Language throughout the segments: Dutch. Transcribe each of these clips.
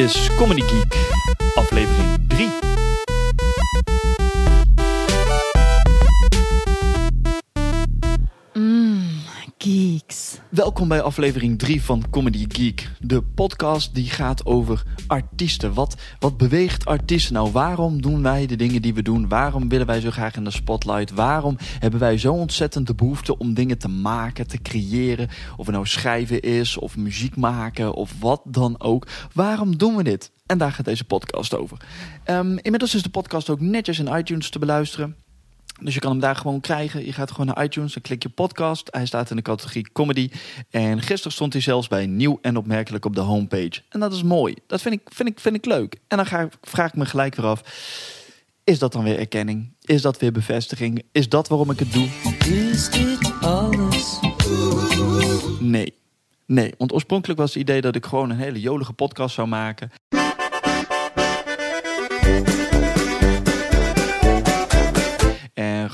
is Comedy Geek, Welkom bij aflevering 3 van Comedy Geek, de podcast die gaat over artiesten. Wat, wat beweegt artiesten nou? Waarom doen wij de dingen die we doen? Waarom willen wij zo graag in de spotlight? Waarom hebben wij zo ontzettend de behoefte om dingen te maken, te creëren? Of het nou schrijven is, of muziek maken, of wat dan ook. Waarom doen we dit? En daar gaat deze podcast over. Ehm, inmiddels is de podcast ook netjes in iTunes te beluisteren. Dus je kan hem daar gewoon krijgen. Je gaat gewoon naar iTunes, dan klik je podcast. Hij staat in de categorie comedy. En gisteren stond hij zelfs bij nieuw en opmerkelijk op de homepage. En dat is mooi. Dat vind ik, vind ik, vind ik leuk. En dan ga, vraag ik me gelijk weer af. Is dat dan weer erkenning? Is dat weer bevestiging? Is dat waarom ik het doe? Is dit alles? Nee. Nee, want oorspronkelijk was het idee dat ik gewoon een hele jolige podcast zou maken.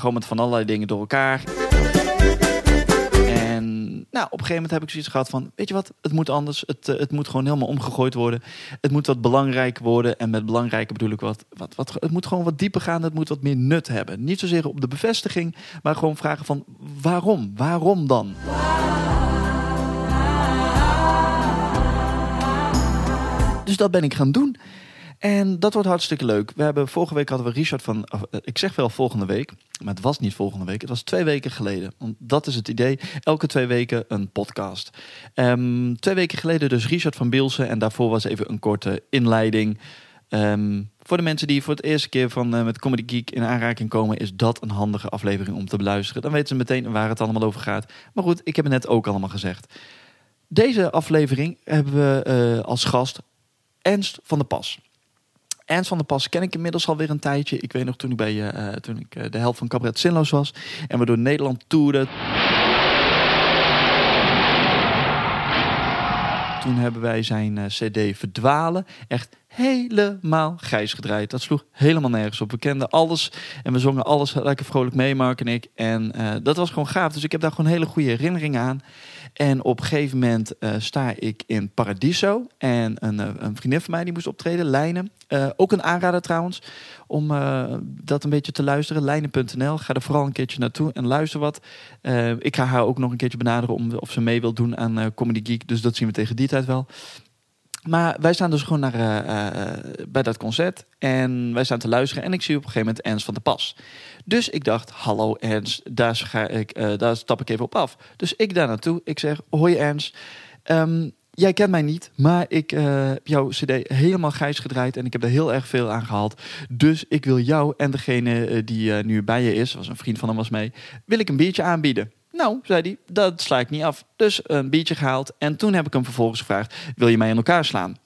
Gewoon met van allerlei dingen door elkaar. En nou, op een gegeven moment heb ik zoiets gehad van... weet je wat, het moet anders. Het, eh, het moet gewoon helemaal omgegooid worden. Het moet wat belangrijker worden. En met belangrijker bedoel ik wat, wat, wat... Het moet gewoon wat dieper gaan. Het moet wat meer nut hebben. Niet zozeer op de bevestiging, maar gewoon vragen van... waarom? Waarom dan? Dus dat ben ik gaan doen. En dat wordt hartstikke leuk. We hebben, vorige week hadden we Richard van. eh, Ik zeg wel volgende week, maar het was niet volgende week. Het was twee weken geleden. Want dat is het idee. Elke twee weken een podcast. Ehm, twee weken geleden dus Richard van Bielsen. En daarvoor was even een korte inleiding. Ehm, voor de mensen die voor het eerste keer van, eh, met Comedy Geek in aanraking komen, is dat een handige aflevering om te beluisteren. Dan weten ze meteen waar het allemaal over gaat. Maar goed, ik heb het net ook allemaal gezegd. Deze aflevering hebben we eh, als gast Ernst van der Pas. Ernst van der Pas ken ik inmiddels alweer een tijdje. Ik weet nog toen ik, bij, eh, toen ik eh, de helft van Cabaret Sinloos was. En we door Nederland toerden. Toen hebben wij zijn cd Verdwalen echt helemaal grijs gedraaid. Dat sloeg helemaal nergens op. We kenden alles en we zongen alles lekker vrolijk mee, Mark en ik. En dat was gewoon gaaf. Dus ik heb daar gewoon hele goede herinneringen aan. En op een gegeven moment eh, sta ik in Paradiso. En een, eh, een vriendin van mij die moest optreden, Lijnen. Eh, ook een aanrader trouwens, om dat een beetje te luisteren. Lijnen.nl. Ga er vooral een keertje naartoe en luister wat. Ik ga haar ook nog een keertje benaderen om, of ze mee wil doen aan Comedy Geek. Dus dat zien we tegen die tijd wel. Maar wij staan dus gewoon naar, eh, eh, bij dat concert. En wij staan te luisteren. En ik zie op een gegeven moment Ernst van der Pas. Dus ik dacht, hallo Ernst, daar, ga ik, eh, daar stap ik even op af. Dus ik daar naartoe. Ik zeg, hoi Ernst. Ehm, jij kent mij niet, maar ik heb jouw cd helemaal grijs gedraaid. En ik heb er heel erg veel aan gehaald. Dus ik wil jou en degene die nu bij je is, was een vriend van hem was mee, wil ik een biertje aanbieden. Nou, zei hij, dat sla ik niet af. Dus een biertje gehaald. En toen heb ik hem vervolgens gevraagd, wil je mij in elkaar slaan?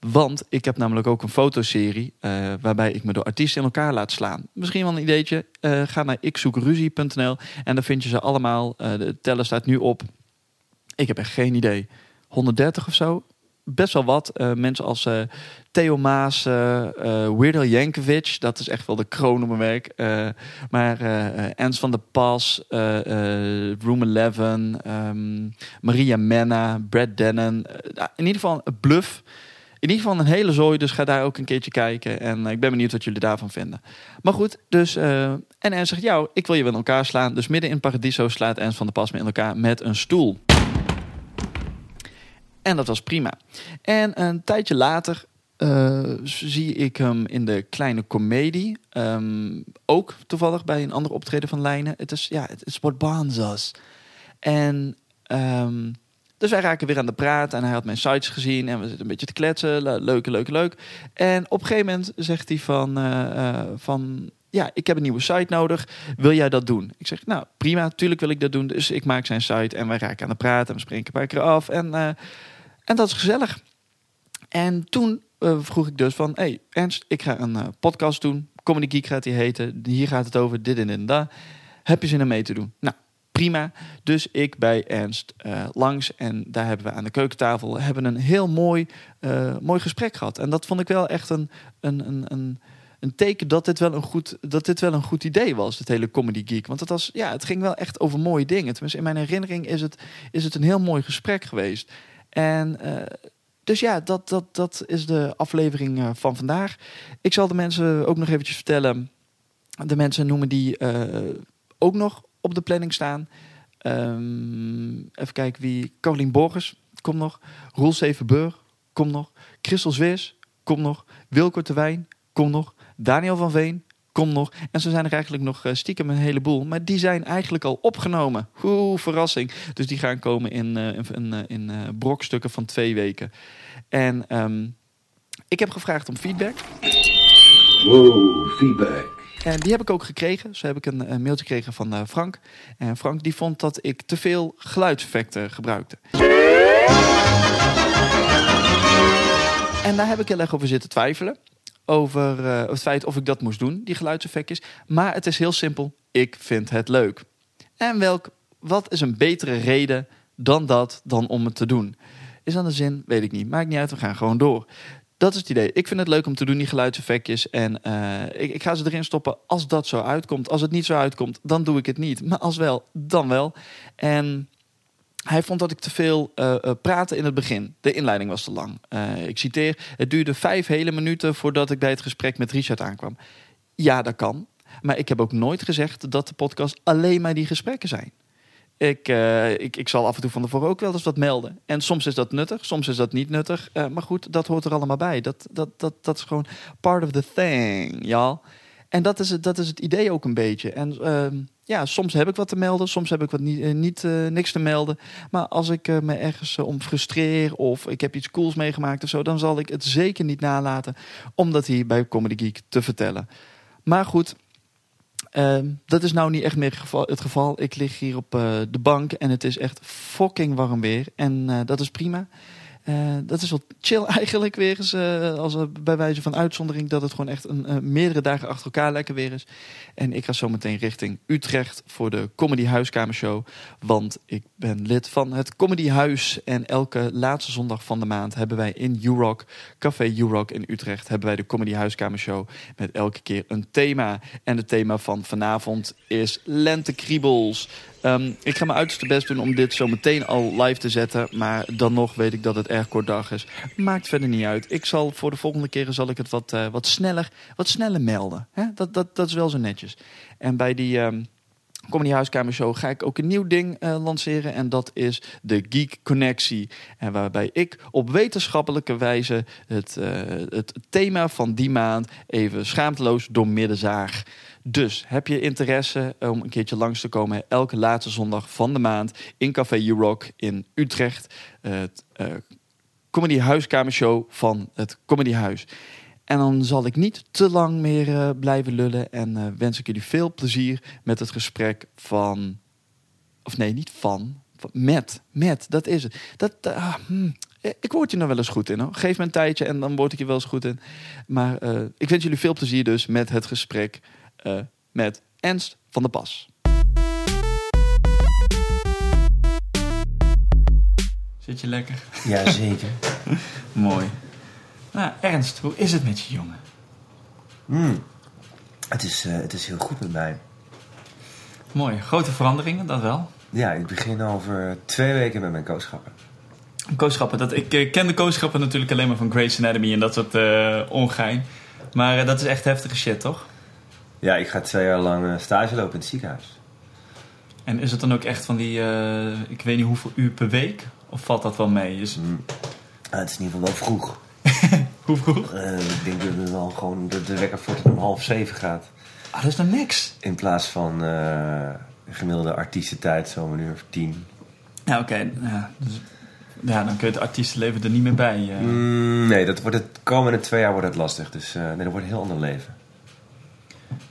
Want ik heb namelijk ook een fotoserie eh, waarbij ik me door artiesten in elkaar laat slaan. Misschien wel een ideetje. Eh, ga naar ikzoekruzie.nl en daar vind je ze allemaal. Eh, de teller staat nu op. Ik heb echt geen idee. 130 of zo. Best wel wat. Eh, mensen als eh, Theo Maas, Al Yankovic. Dat is echt wel de kroon op mijn werk. Maar Ernst van der Pas, Room 11, ehm, Maria Menna, Brad Dennen. In ieder geval een bluff. In ieder geval een hele zooi, dus ga daar ook een keertje kijken. En ik ben benieuwd wat jullie daarvan vinden. Maar goed, dus... en Ernst zegt, jou, ik wil je wel in elkaar slaan. Dus midden in Paradiso slaat Ernst van der Pas me in elkaar met een stoel. En dat was prima. En een tijdje later eh, zie ik hem in de kleine komedie. Ehm, ook toevallig bij een ander optreden van Lijnen. Het is, ja, het is us. En ehm, dus wij raken weer aan de praat. En hij had mijn sites gezien. En we zitten een beetje te kletsen. Le- Leuk, leuk, leuk. En op een gegeven moment zegt hij van... eh, eh, van ja, ik heb een nieuwe site nodig. Wil jij dat doen? Ik zeg, nou prima, tuurlijk wil ik dat doen. Dus ik maak zijn site en wij raken aan de praat. En we spreken een paar keer af. En, eh, en dat is gezellig. En toen eh, vroeg ik dus van... hey, Ernst, ik ga een eh, podcast doen. Comedy Geek gaat die heten. Hier gaat het over dit en dit en dat. Heb je zin om mee te doen? Nou, prima. Dus ik bij Ernst langs. En daar hebben we aan de keukentafel hebben een heel mooi, mooi gesprek gehad. En dat vond ik wel echt een, een, een, een, een teken dat dit, wel een goed, dat dit wel een goed idee was. Het hele Comedy Geek. Want het, was, ja, het ging wel echt over mooie dingen. Tenminste, in mijn herinnering is het, is het een heel mooi gesprek geweest. En... eh, dus ja, dat, dat, dat is de aflevering eh, van vandaag. Ik zal de mensen ook nog eventjes vertellen. De mensen noemen die eh, ook nog op de planning staan. Ehm, even kijken wie. Carolien Borgers, komt nog. Roel Sevenburg, komt nog. Christel Zwis, komt nog. Wilco Terwijn, komt nog. Daniel van Veen, komt nog. En zo zijn er eigenlijk nog eh, stiekem een heleboel. Maar die zijn eigenlijk al opgenomen. Oeh, verrassing. Dus die gaan komen in, eh, in, in, eh, in brokstukken van twee weken. En ehm, ik heb gevraagd om feedback. Wow, feedback. En die heb ik ook gekregen. Zo heb ik een, een mailtje gekregen van Frank. En Frank die vond dat ik te veel geluidseffecten gebruikte. En daar heb ik heel erg over zitten twijfelen. Over eh, het feit of ik dat moest doen, die geluidseffectjes. Maar het is heel simpel. Ik vind het leuk. En welk, wat is een betere reden dan dat, dan om het te doen? Is dat een zin? Weet ik niet. Maakt niet uit, we gaan gewoon door. Dat is het idee. Ik vind het leuk om te doen, die geluidseffectjes. En eh, ik, ik ga ze erin stoppen als dat zo uitkomt. Als het niet zo uitkomt, dan doe ik het niet. Maar als wel, dan wel. En hij vond dat ik te veel eh eh, praatte in het begin. De inleiding was te lang. Eh, ik citeer: Het duurde vijf hele minuten voordat ik bij het gesprek met Richard aankwam. Ja, dat kan. Maar ik heb ook nooit gezegd dat de podcast alleen maar die gesprekken zijn. Ik, ik, ik zal af en toe van tevoren ook wel eens wat melden. En soms is dat nuttig, soms is dat niet nuttig. Maar goed, dat hoort er allemaal bij. Dat, dat, dat, dat is gewoon part of the thing, ja. En dat is, het, dat is het idee ook een beetje. En ehm, ja, soms heb ik wat te melden, soms heb ik wat niet, eh, niet eh, niks te melden. Maar als ik eh, me ergens om frustreer of ik heb iets cools meegemaakt of zo, dan zal ik het zeker niet nalaten om dat hier bij Comedy Geek te vertellen. Maar goed, ehm, dat is nou niet echt meer het geval-. Ik lig hier op de bank en het is echt fucking warm weer. En dat is prima. Eh, dat is wel chill eigenlijk weer eens. eh, als er bij wijze van uitzondering dat het gewoon echt een, meerdere dagen achter elkaar lekker weer is. En ik ga zo meteen richting Utrecht voor de Comedy Huiskamershow. Want ik ben lid van het Comedy Huis. En elke laatste zondag van de maand hebben wij in U-Rock, Café U-Rock in Utrecht, hebben wij de Comedy Huiskamershow. Met elke keer een thema. En het thema van vanavond is lentekriebels. Ehm, ik ga mijn uiterste best doen om dit zo meteen al live te zetten. Maar dan nog weet ik dat het erg kort dag is. Maakt verder niet uit. Ik zal voor de volgende keren zal ik het wat, eh, wat, sneller, wat sneller melden. Dat, dat, dat is wel zo netjes. En bij die ehm Comedy Huiskamer Show ga ik ook een nieuw ding eh, lanceren. En dat is de Geek Connectie. En waarbij ik op wetenschappelijke wijze het, eh, het thema van die maand even schaamteloos doormidden zaag. Dus heb je interesse om een keertje langs te komen elke laatste zondag van de maand in Café U-Rock in Utrecht. Het eh, Comedy Huiskamershow van het Comedy Huis. En dan zal ik niet te lang meer eh, blijven lullen en eh, wens ik jullie veel plezier met het gesprek van, of nee, niet van, met, met, dat is het. Dat, ah, hmm, ik word je nog wel eens goed in hoor. Geef me een tijdje en dan word ik je wel eens goed in. Maar ik wens jullie veel plezier dus met het gesprek eh, met Ernst van der Pas. Zit je lekker? Jazeker. Mooi. Nou, Ernst, hoe is het met je jongen? Hmm. Het, is, eh, het is heel goed met mij. Mooi. Grote veranderingen, dat wel. Ja, ik begin over twee weken met mijn kooschappen. Kooschappen, dat, ik ken de kooschappen natuurlijk alleen maar van Grey's Anatomy en dat soort eh, ongein. Maar eh, dat is echt heftige shit, toch? Ja, ik ga twee jaar lang eh, stage lopen in het ziekenhuis. En is het dan ook echt van die, eh, ik weet niet hoeveel uur per week? Of valt dat wel mee? Is. Ah, het is in ieder geval wel vroeg. hoe vroeg? Eh, ik denk dat het wel gewoon dat de wekker voor om half zeven gaat. Ah, dat is dan niks. In plaats van eh, gemiddelde artiestentijd, zo'n uur of tien. Ja, oké. ja, dus, ja, dan kun je het artiestenleven er niet meer bij. Mm, nee, dat wordt het komende twee jaar wordt het lastig. Dus nee, dat wordt een heel ander leven.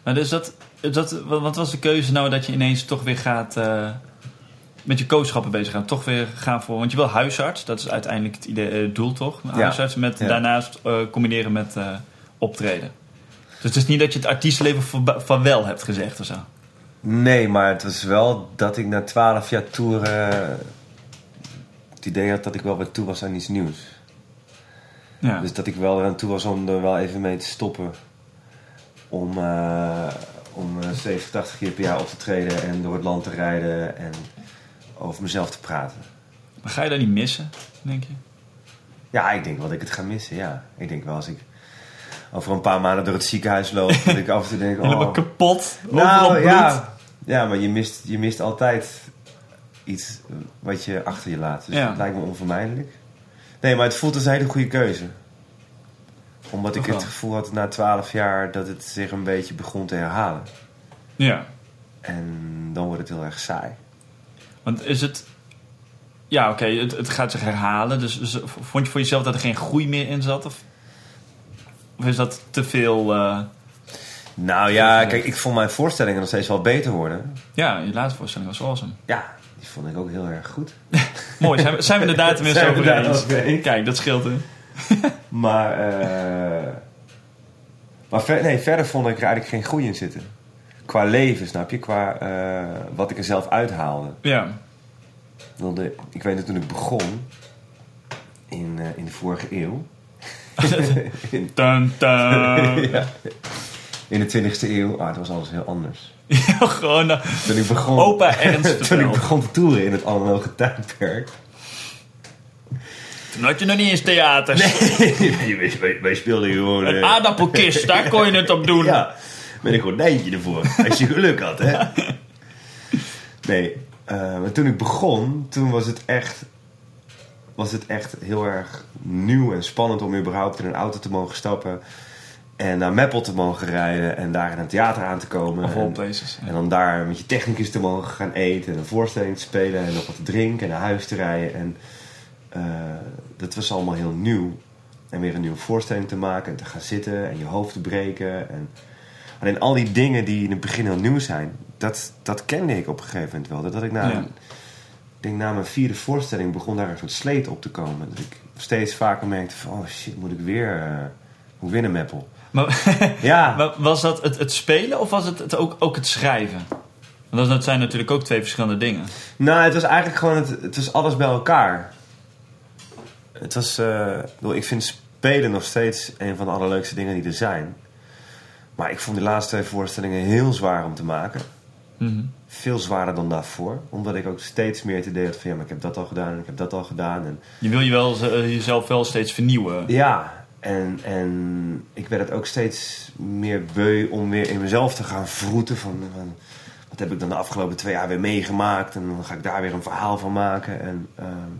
Maar dus dat, dat, wat was de keuze nou dat je ineens toch weer gaat eh, met je kooschappen bezig gaat? Toch weer gaan voor, want je wil huisarts, dat is uiteindelijk het idee, eh, het doel toch? Ja. Huisarts met Ja. daarnaast eh, combineren met optreden. Dus het is niet dat je het artiestenleven van, van wel hebt gezegd of zo. Nee, maar het was wel dat ik na twaalf jaar toeren het idee had dat ik wel weer toe was aan iets nieuws. Ja. Dus dat ik wel eraan toe was om er wel even mee te stoppen. Om, eh, om eh, 70, 80 keer per jaar op te treden en door het land te rijden en over mezelf te praten. Maar ga je dat niet missen, denk je? Ja, ik denk wel dat ik het ga missen, ja. Ik denk wel als ik over een paar maanden door het ziekenhuis loop... dat ik af en toe denk, Helemaal oh... kapot. Nou, bloed. ja. Ja, maar je mist, je mist altijd iets wat je achter je laat. Dus Ja. dat lijkt me onvermijdelijk. Nee, maar het voelt als een hele goede keuze. Omdat ik het gevoel had na twaalf jaar dat het zich een beetje begon te herhalen. Ja. En dan wordt het heel erg saai. Want is het... Ja, oké, het, het gaat zich herhalen. Dus, dus vond je voor jezelf dat er geen groei meer in zat? Of, of is dat te veel... eh, Nou ja, kijk, ik vond mijn voorstellingen nog steeds wel beter worden. Ja, je laatste voorstelling was awesome. Ja, die vond ik ook heel erg goed. Mooi, zijn we, zijn we daar tenminste over eens? Kijk, dat scheelt hè. Maar, eh, maar ver- nee, verder vond ik er eigenlijk geen groei in zitten. Qua leven, snap je? Qua eh, wat ik er zelf uithaalde. Ja. Want de- ik weet dat toen ik begon, in, eh, in de vorige eeuw... in, Dun, dun. ja, in de 20e eeuw, ah, dat was alles heel anders. Ja, gewoon Toen ik begon, opa Ernst toen ik begon te toeren in het analoge tijdperk... Toen had je nog niet eens theaters. wij, wij, wij speelden gewoon... Een eh, aardappelkist, daar kon je het op doen. Ja, met een gordijntje ervoor. Als je geluk had, hè? Nee, eh, maar toen ik begon, toen was het echt... Was het echt heel erg nieuw en spannend om überhaupt in een auto te mogen stappen. En naar Meppel te mogen rijden. En daar in een theater aan te komen. Of En, places. en dan daar met je technicus te mogen gaan eten. En een voorstelling te spelen. En nog wat te drinken. En naar huis te rijden. En eh, dat was allemaal heel nieuw. En weer een nieuwe voorstelling te maken. En te gaan zitten. En je hoofd te breken. En alleen al die dingen die in het begin heel nieuw zijn. Dat, dat kende ik op een gegeven moment wel. Dat ik na, Ja. denk na mijn vierde voorstelling begon daar een soort sleet op te komen. Dat ik steeds vaker merkte van... Oh shit, moet ik weer... eh weer naar Meppel. Maar, Ja. maar was dat het, het spelen of was het, het ook, ook het schrijven? Want dat, dat zijn natuurlijk ook twee verschillende dingen. Nou, het was eigenlijk gewoon het, het was alles bij elkaar. Het was, eh, ik vind spelen nog steeds een van de allerleukste dingen die er zijn. Maar ik vond die laatste twee voorstellingen heel zwaar om te maken. Mhm. Veel zwaarder dan daarvoor. Omdat ik ook steeds meer het idee had van ja, maar ik heb dat al gedaan en ik heb dat al gedaan. En Je wil je wel, eh, jezelf wel steeds vernieuwen. ja, en, en ik werd het ook steeds meer beu om weer in mezelf te gaan vroeten. Van, van, wat heb ik dan de afgelopen twee jaar weer meegemaakt? En dan ga ik daar weer een verhaal van maken. En, ehm,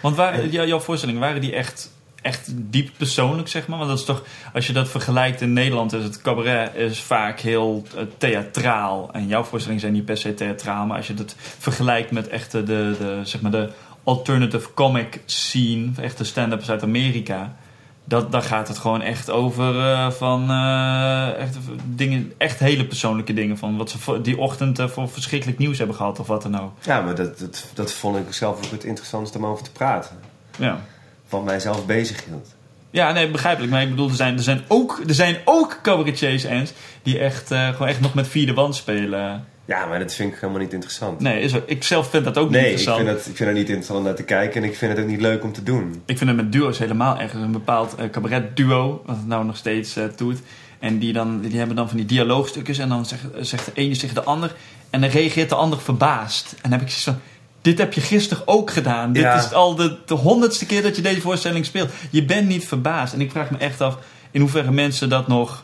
Want waren, jouw voorstellingen, waren die echt, echt diep persoonlijk, zeg maar? Want dat is toch, als je dat vergelijkt in Nederland, is het cabaret is vaak heel eh, theatraal. En jouw voorstellingen zijn niet per se theatraal, maar als je dat vergelijkt met echt de, de, zeg maar de alternative comic scene, echte stand-ups uit Amerika. Dat, daar gaat het gewoon echt over eh, van eh, echt, dingen, echt hele persoonlijke dingen. Van wat ze die ochtend eh, voor verschrikkelijk nieuws hebben gehad of wat dan ook. ja, maar dat, dat, dat vond ik zelf ook het interessantste om over te praten. Ja. Wat mij zelf bezig hield. Ja, nee, begrijpelijk. Maar ik bedoel, er zijn, er zijn ook, er zijn ook cabaretiers, Ernst, die echt, gewoon echt nog met vierde wand spelen. Ja, maar dat vind ik helemaal niet interessant. Nee, is, ik zelf vind dat ook niet Nee, ik interessant. vind, dat, ik vind dat niet interessant om naar te kijken. En ik vind het ook niet leuk om te doen. Ik vind het met duo's helemaal erg. Een bepaald eh, cabaret-duo, wat het nou nog steeds eh, doet. En die, dan, die hebben dan van die dialoogstukjes. En dan zegt, zegt de ene tegen de ander. En dan reageert de ander verbaasd. En dan heb ik zoiets van... Dit heb je gisteren ook gedaan. Dit Ja. is al de, de honderdste keer dat je deze voorstelling speelt. Je bent niet verbaasd. En ik vraag me echt af in hoeverre mensen dat nog...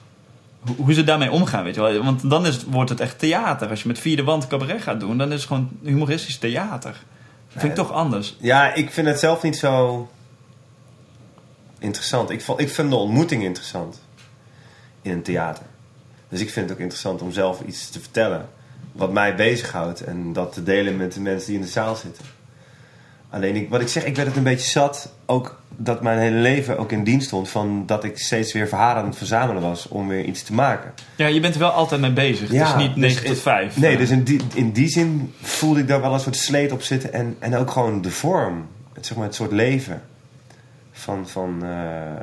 Hoe, ze daarmee omgaan, weet je wel. Want dan is, het- wordt het echt theater. Als je met vierde wand cabaret gaat doen... dan is het gewoon humoristisch theater. Dat vind ik toch anders. Ja, ik vind het zelf niet zo interessant. Ik, vond, ik vind de ontmoeting interessant in een theater. Dus ik vind het ook interessant om zelf iets te vertellen wat mij bezighoudt en dat te delen met de mensen die in de zaal zitten. Alleen, ik, wat ik zeg, ik werd het een beetje zat. Ook dat mijn hele leven ook in dienst stond van dat ik steeds weer verhalen aan het verzamelen was om weer iets te maken. Ja, je bent er wel altijd mee bezig. het is niet 9 dus tot 5. Nee, dus in die, in die zin voelde ik daar wel een soort sleet op zitten. En, en ook gewoon de vorm. Het, zeg maar, het soort leven. Van, van eh, eh,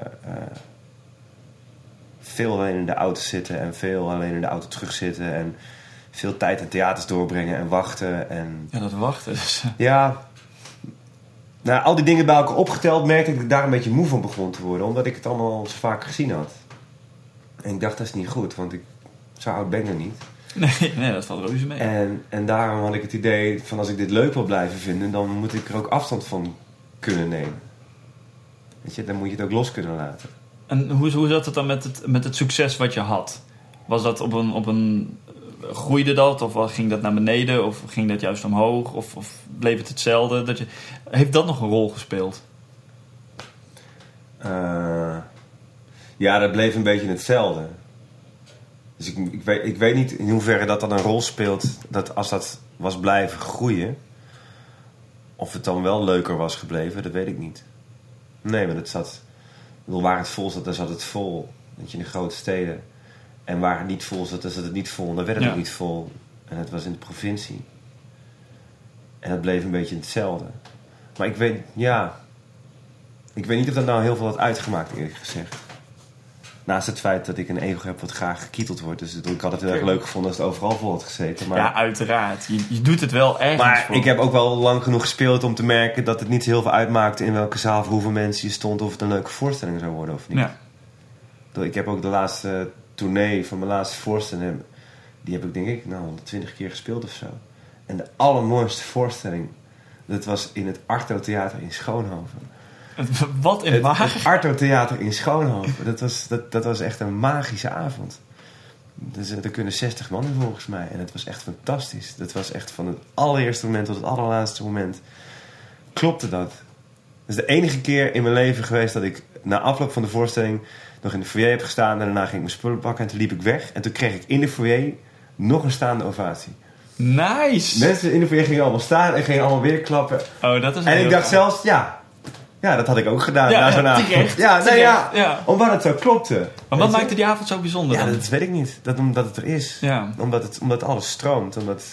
veel alleen in de auto zitten. En veel alleen in de auto terugzitten. En veel tijd in theaters doorbrengen en wachten. En Ja, dat wachten. Dus, eh, ja... Nou, al die dingen bij elkaar opgeteld merkte ik dat ik daar een beetje moe van begon te worden. Omdat ik het allemaal al zo vaak gezien had. En ik dacht, dat is niet goed. Want ik, zo oud ben ik nog niet. nee, nee, dat valt reuze mee. En, en daarom had ik het idee van als ik dit leuk wil blijven vinden, dan moet ik er ook afstand van kunnen nemen. Weet je, dan moet je het ook los kunnen laten. En hoe, hoe zat het dan met het, met het succes wat je had? Was dat op een, op een groeide dat of ging dat naar beneden of ging dat juist omhoog of, of bleef het hetzelfde? Dat je, heeft dat nog een rol gespeeld? Eh, ja, dat bleef een beetje hetzelfde. Dus ik, ik, weet, ik weet niet in hoeverre dat dan een rol speelt. Dat als dat was blijven groeien. Of het dan wel leuker was gebleven, dat weet ik niet. Nee, maar het zat. Ik waar het vol zat, daar zat het vol. Weet je, in de grote steden. En waar het niet vol zat, daar zat het niet vol. En dan werd het Ja. ook niet vol. En het was in de provincie. En het bleef een beetje hetzelfde. Maar ik weet, ja. Ik weet niet of dat nou heel veel had uitgemaakt, eerlijk gezegd. Naast het feit dat ik een ego heb wat graag gekieteld wordt. Dus ik had het heel erg leuk gevonden als het overal vol had gezeten. Maar, Ja, uiteraard. Je, je doet het wel ergens maar voor. ik heb ook wel lang genoeg gespeeld om te merken dat het niet heel veel uitmaakte in welke zaal voor hoeveel mensen je stond. Of het een leuke voorstelling zou worden of niet. Ja. Ik heb ook de laatste tournee van mijn laatste voorstelling. Die heb ik denk ik nou 120 keer gespeeld of zo. En de allermooiste voorstelling. Dat was in het Arto Theater in Schoonhoven. Wat in waar? het Arto Theater in Schoonhoven. Dat was, dat, dat was echt een magische avond. Dus, eh, er kunnen 60 man in volgens mij. En het was echt fantastisch. Dat was echt van het allereerste moment tot het allerlaatste moment. Klopte dat. Dat is de enige keer in mijn leven geweest dat ik na afloop van de voorstelling nog in de foyer heb gestaan. En daarna ging ik mijn spullen pakken en toen liep ik weg. En toen kreeg ik in de foyer nog een staande ovatie. Nice! Mensen in de foyer gingen allemaal staan en gingen allemaal weer klappen. Oh, dat is En ik dacht zelfs, ja, ja, dat had ik ook gedaan Ja, na zo'n avond. terecht, Ja, nee, terecht, ja, ja. omdat het zo klopte. Maar wat maakte die avond zo bijzonder Ja, dan? dat weet ik niet. Dat omdat het er is. Ja. Omdat, het, omdat alles stroomt. Omdat,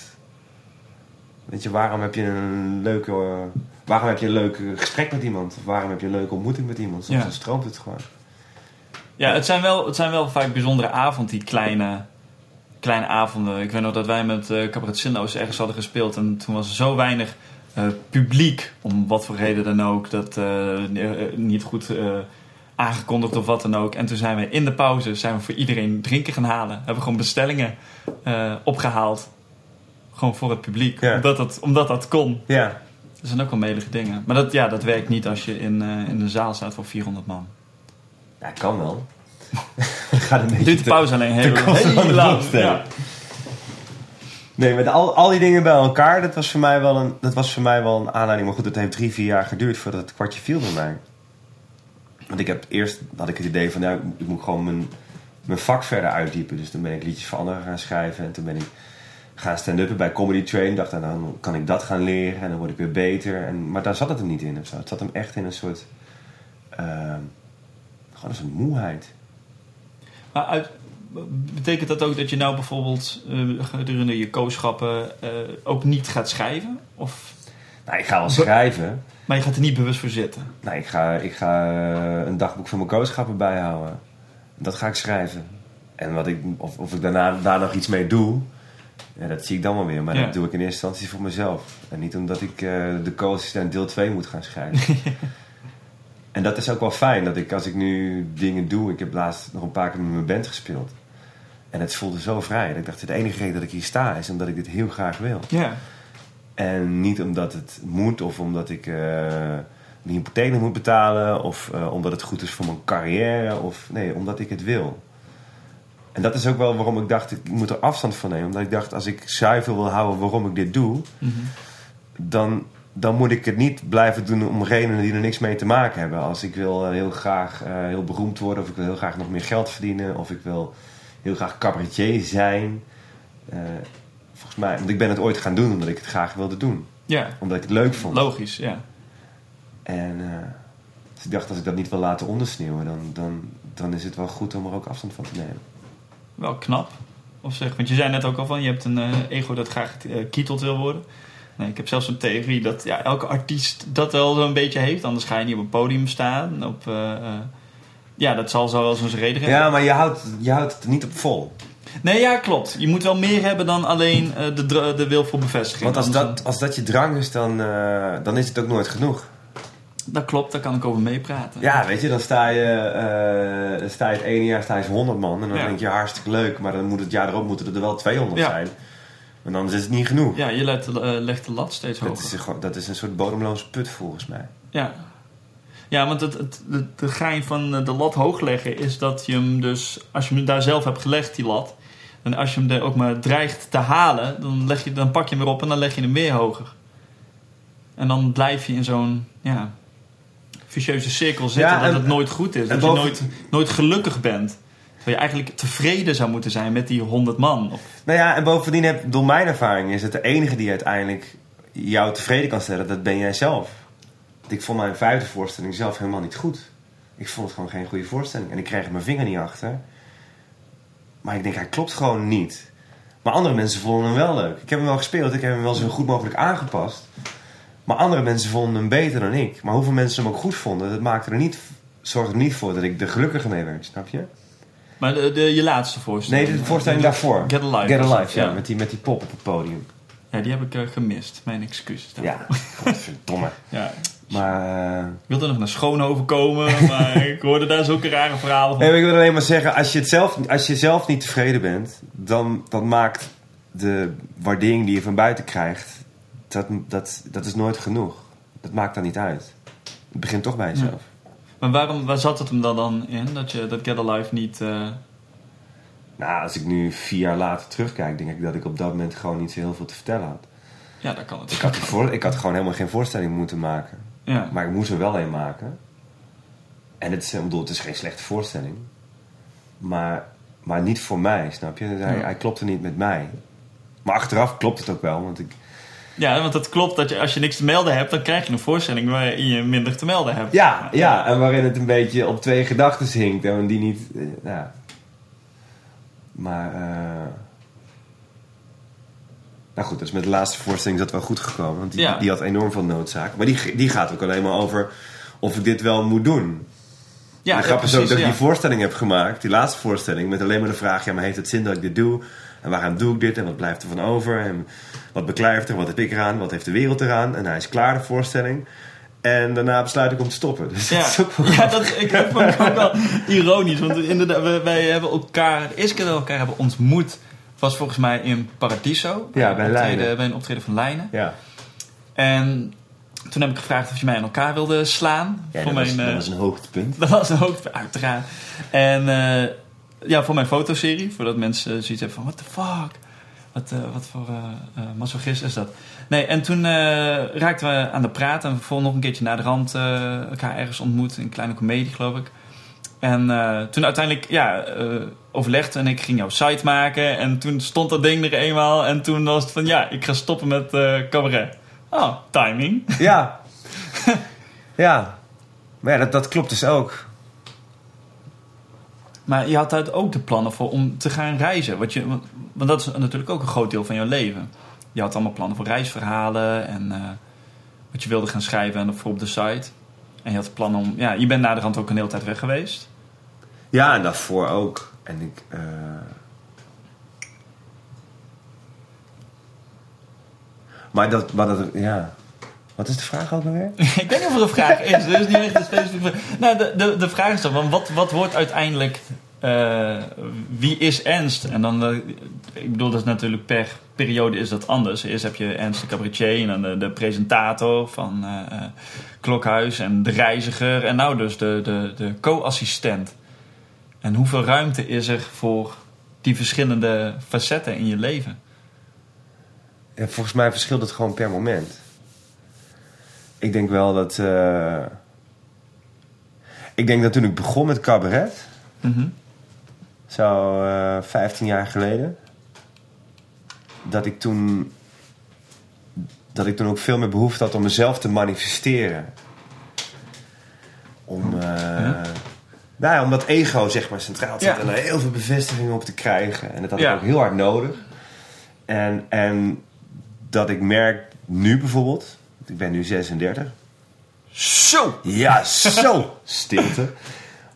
weet je, waarom heb je een leuke, eh, waarom heb je een leuk gesprek met iemand? Of waarom heb je een leuke ontmoeting met iemand? Soms stroomt het gewoon. Ja, het zijn, wel, het zijn wel vaak bijzondere avonden, die kleine, kleine avonden. Ik weet nog dat wij met uh, Cabaret Sinloos ergens hadden gespeeld. En toen was er zo weinig eh, publiek, om wat voor reden dan ook. Dat eh, niet goed aangekondigd of wat dan ook. En toen zijn we in de pauze zijn we voor iedereen drinken gaan halen. Hebben gewoon bestellingen eh, opgehaald. Gewoon voor het publiek. Ja. Omdat, dat, omdat dat kon. Ja. Dat zijn ook wel melige dingen. Maar dat, ja, dat werkt niet als je in, eh, in de zaal staat voor 400 man. Ja, kan wel. Gaat een beetje Duurt de pauze alleen heel, lang. Ja. Nee, met al, al die dingen bij elkaar, dat was, voor mij wel een, dat was voor mij wel een aanleiding. Maar goed, het heeft drie, vier jaar geduurd voordat het kwartje viel bij mij. Want ik heb eerst had ik het idee van, nou, ik moet gewoon mijn, mijn vak verder uitdiepen. Dus toen ben ik liedjes voor anderen gaan schrijven. En toen ben ik gaan stand-uppen bij Comedy Train. Dacht, nou, dan kan ik dat gaan leren en dan word ik weer beter. En, maar daar zat het hem niet in of zo. Het zat hem echt in een soort, ehm, gewoon een soort moeheid. Maar uit, betekent dat ook dat je nou bijvoorbeeld eh, gedurende je kooschappen eh, ook niet gaat schrijven? Of, Nou, ik ga wel schrijven. maar je gaat er niet bewust voor zitten? Nou, ik ga, ik ga eh, een dagboek van mijn kooschappen bijhouden. Dat ga ik schrijven. En wat ik, of, of ik daarna daar nog iets mee doe, ja, dat zie ik dan wel weer. Maar Ja. dat doe ik in eerste instantie voor mezelf. En niet omdat ik de co-assistent deel 2 moet gaan schrijven. en dat is ook wel fijn, dat ik als ik nu dingen doe... Ik heb laatst nog een paar keer met mijn band gespeeld. En het voelde zo vrij. Dat ik dacht, de enige reden dat ik hier sta is omdat ik dit heel graag wil. Ja. En niet omdat het moet of omdat ik eh mijn hypotheek moet betalen of eh, omdat het goed is voor mijn carrière. Of, nee, omdat ik het wil. En dat is ook wel waarom ik dacht, ik moet er afstand van nemen. Omdat ik dacht, als ik zuiver wil houden waarom ik dit doe, Mhm. dan, dan moet ik het niet blijven doen om redenen die er niks mee te maken hebben. Als ik wil eh, heel graag eh, heel beroemd worden of ik wil heel graag nog meer geld verdienen of ik wil heel graag cabaretier zijn. Eh, volgens mij, want ik ben het ooit gaan doen omdat ik het graag wilde doen ja, omdat ik het leuk vond. logisch, ja. En eh, dus ik dacht, als ik dat niet wil laten ondersneeuwen, dan, dan, dan is het wel goed om er ook afstand van te nemen. Wel knap. Of zeg, want je zei net ook al van, je hebt een ego dat graag kieteld wil worden. Nee, ik heb zelfs een theorie dat ja, elke artiest dat wel zo'n beetje heeft. Anders ga je niet op een podium staan. Op, eh, eh, ja, dat zal zo wel zo'n reden hebben. Ja, maar je houdt, je houdt het niet op vol. Nee, ja, klopt. Je moet wel meer hebben dan alleen eh, de, de wil voor bevestiging. Want als dat, als dat je drang is, dan, dan is het ook nooit genoeg. Dat klopt, daar kan ik over meepraten. Ja, weet je, dan sta je, dan sta je het ene jaar sta je 100 man. En dan Ja. denk je, hartstikke leuk. Maar dan moet het jaar erop moeten er wel 200 Ja. zijn. Want anders is het niet genoeg. Ja, je legt, eh, legt de lat steeds dat, hoger. is een, gewoon- dat is een soort bodemloze put volgens mij. Ja. Ja, want het, het, de, de gein van eh, de lat hoog leggen is dat je hem dus, als je hem daar zelf hebt gelegd, die lat, en als je hem er ook maar dreigt te halen, dan, leg je, dan pak je hem weer op en dan leg je hem weer hoger. En dan blijf je in zo'n ja, vicieuze cirkel zitten Ja, dat het nooit goed is. Dat boven- je nooit, nooit gelukkig bent. Je eigenlijk tevreden zou moeten zijn met die 100 man. Nou ja, en bovendien, heb, door mijn ervaring, is het de enige die uiteindelijk jou tevreden kan stellen, dat ben jij zelf. Ik vond mijn vijfde voorstelling zelf helemaal niet goed. Ik vond het gewoon geen goede voorstelling. En ik kreeg mijn vinger niet achter. Maar ik denk, hij klopt gewoon niet. Maar andere mensen vonden hem wel leuk. Ik heb hem wel gespeeld, ik heb hem wel zo goed mogelijk aangepast. Maar andere mensen vonden hem beter dan ik. Maar hoeveel mensen hem ook goed vonden, dat maakte er niet, zorgde er niet voor dat ik er gelukkiger mee werd, snap je? Maar de, de, je laatste voorstelling. Nee, de voorstelling daarvoor. Get Alive. Get Alive, ja. Met, die, met die pop op het podium. Ja, die heb ik eh, gemist. Mijn excuses. Ja, godverdomme. ja. Maar... eh, Ik wilde nog naar Schoonhoven komen, maar ik hoorde daar zulke rare verhalen van. nee, ik wil alleen maar zeggen, als je, het zelf, als je zelf niet tevreden bent, dan, dan maakt de waardering die je van buiten krijgt, dat, dat, dat is nooit genoeg. Dat maakt dan niet uit. Het begint toch bij jezelf. Maar waarom, waar zat het hem dan, dan in? Dat je dat Get Alive niet... eh, Nou, als ik nu vier jaar later terugkijk, denk ik dat ik op dat moment gewoon niet zo heel veel te vertellen had. Ja, dat kan het. Ik had, voor, ik had gewoon helemaal geen voorstelling moeten maken. Ja. Maar ik moest er wel een maken. En het is, ik bedoel, het is geen slechte voorstelling. Maar, maar niet voor mij, snap je? Hij, Ja. hij klopte niet met mij. Maar achteraf klopt het ook wel. Want ik, ja, want het klopt dat je, als je niks te melden hebt, dan krijg je een voorstelling waarin je minder te melden hebt. ja, ja, en waarin het een beetje op twee gedachten hinkt. En die niet... eh, ja. Maar... eh, nou goed, dus met de laatste voorstelling is dat wel goed gekomen. Want die, Ja. die had enorm veel noodzaak. Maar die, die gaat ook alleen maar over of ik dit wel moet doen. Ja, grappig is ook dat ik ja. die voorstelling heb gemaakt, die laatste voorstelling, met alleen maar de vraag: ja, maar heeft het zin dat ik dit doe? En waarom doe ik dit? En wat blijft er van over? En wat beklijft er? Wat heb ik eraan? Wat heeft de wereld eraan? En hij is klaar, de voorstelling. En daarna besluit ik om te stoppen. Dus Ja, dat is ook wel... ja dat, ik vond ik ook wel ironisch. Want inderdaad, wij, wij hebben elkaar... De eerste keer dat we elkaar hebben ontmoet... was volgens mij in Paradiso. Ja, bij een optreden, bij een optreden van Lijnen. Ja, En toen heb ik gevraagd of je mij aan elkaar wilde slaan. ja voor dat, mijn, was, dat eh, was een hoogtepunt. Dat was een hoogtepunt, uiteraard. En eh, ja, voor mijn fotoserie, voordat mensen zoiets hebben van, what the fuck? Wat, eh, wat voor eh, masochist is dat? Nee, en toen raakten we aan de praat en voor nog een keertje naar de rand elkaar ergens ontmoet. In een kleine comedie, geloof ik. En toen uiteindelijk, ja, overlegde en ik ging jouw site maken. En toen stond dat ding er eenmaal. En toen was het van, ja, ik ga stoppen met cabaret. Oh, timing. Ja. ja. Maar ja, dat, dat klopt dus ook. Maar je had daar ook de plannen voor om te gaan reizen. Want, je, want, dat is natuurlijk ook een groot deel van jouw leven. Je had allemaal plannen voor reisverhalen en eh, wat je wilde gaan schrijven en voor op de site. En je had plannen om... Ja, je bent na de rand ook een hele tijd weg geweest. Ja, en daarvoor ook. En ik. eh, Maar dat, maar dat, ja. Wat is de vraag ook alweer? ik weet niet of er een vraag is. Is niet echt een specifieke vraag. Nou, de, de, de vraag is dan, wat, wat wordt uiteindelijk... eh, wie is Ernst? En dan, eh, ik bedoel, dat is natuurlijk per periode is dat anders. Eerst heb je Ernst de cabaretier en dan de, de presentator van eh, Klokhuis en de reiziger. En nou dus de, de, de co-assistent. En hoeveel ruimte is er voor die verschillende facetten in je leven? Ja, volgens mij verschilt het gewoon per moment. Ik denk wel dat. eh, ik denk dat toen ik begon met cabaret, zo eh 15 jaar geleden, dat ik toen. dat ik toen ook veel meer behoefte had om mezelf te manifesteren. Om. eh, nou ja, om dat ego zeg maar centraal te Ja. zetten en daar heel veel bevestiging op te krijgen. En dat had ik ook heel hard nodig. En, en dat ik merk nu bijvoorbeeld, ik ben nu 36. Zo! Ja, zo! Stilte.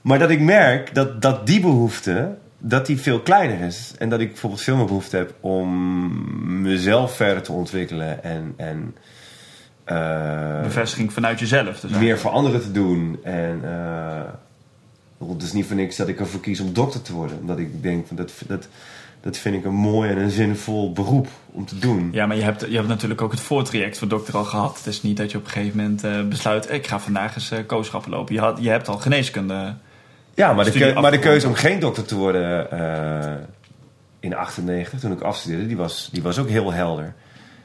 Maar dat ik merk dat, dat die behoefte, dat die veel kleiner is. En dat ik bijvoorbeeld veel meer behoefte heb om mezelf verder te ontwikkelen. En, en eh, Bevestiging vanuit jezelf. Dus meer voor anderen te doen. En bijvoorbeeld, het is niet voor niks dat ik ervoor kies om dokter te worden. Omdat ik denk, van dat, dat, dat vind ik een mooi en een zinvol beroep om te doen. Ja, maar je hebt, je hebt natuurlijk ook het voortraject voor dokter al gehad. Het is niet dat je op een gegeven moment eh, besluit... ik ga vandaag eens uh, kooschappen lopen. Je, had, je hebt al geneeskunde. Ja, maar de, Studie keu- maar de keuze om geen dokter te worden eh, in 98, toen ik afstudeerde, die was, die was ook heel helder.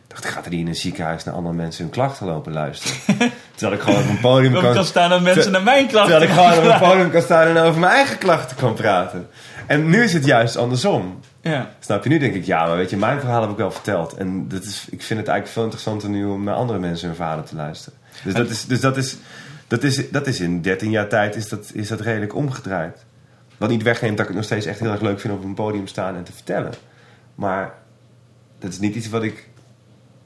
Ik dacht, ik ga er niet in een ziekenhuis naar andere mensen hun klachten lopen luisteren. terwijl ik gewoon op een podium kan, kan staan dat mensen naar mijn klachten terwijl ik gewoon op een podium kan staan en over mijn eigen klachten kan praten. En nu is het juist andersom. Ja. Snap je? Nu denk ik, ja, maar weet je, mijn verhaal heb ik wel verteld. En dat is, ik vind het eigenlijk veel interessanter nu om naar andere mensen hun verhalen te luisteren. Dus dat is, dus dat is, dat is, dat is in 13 jaar tijd is dat, is dat redelijk omgedraaid. Wat niet wegneemt dat ik het nog steeds echt heel erg leuk vind om op een podium staan en te vertellen. Maar dat is niet iets wat ik,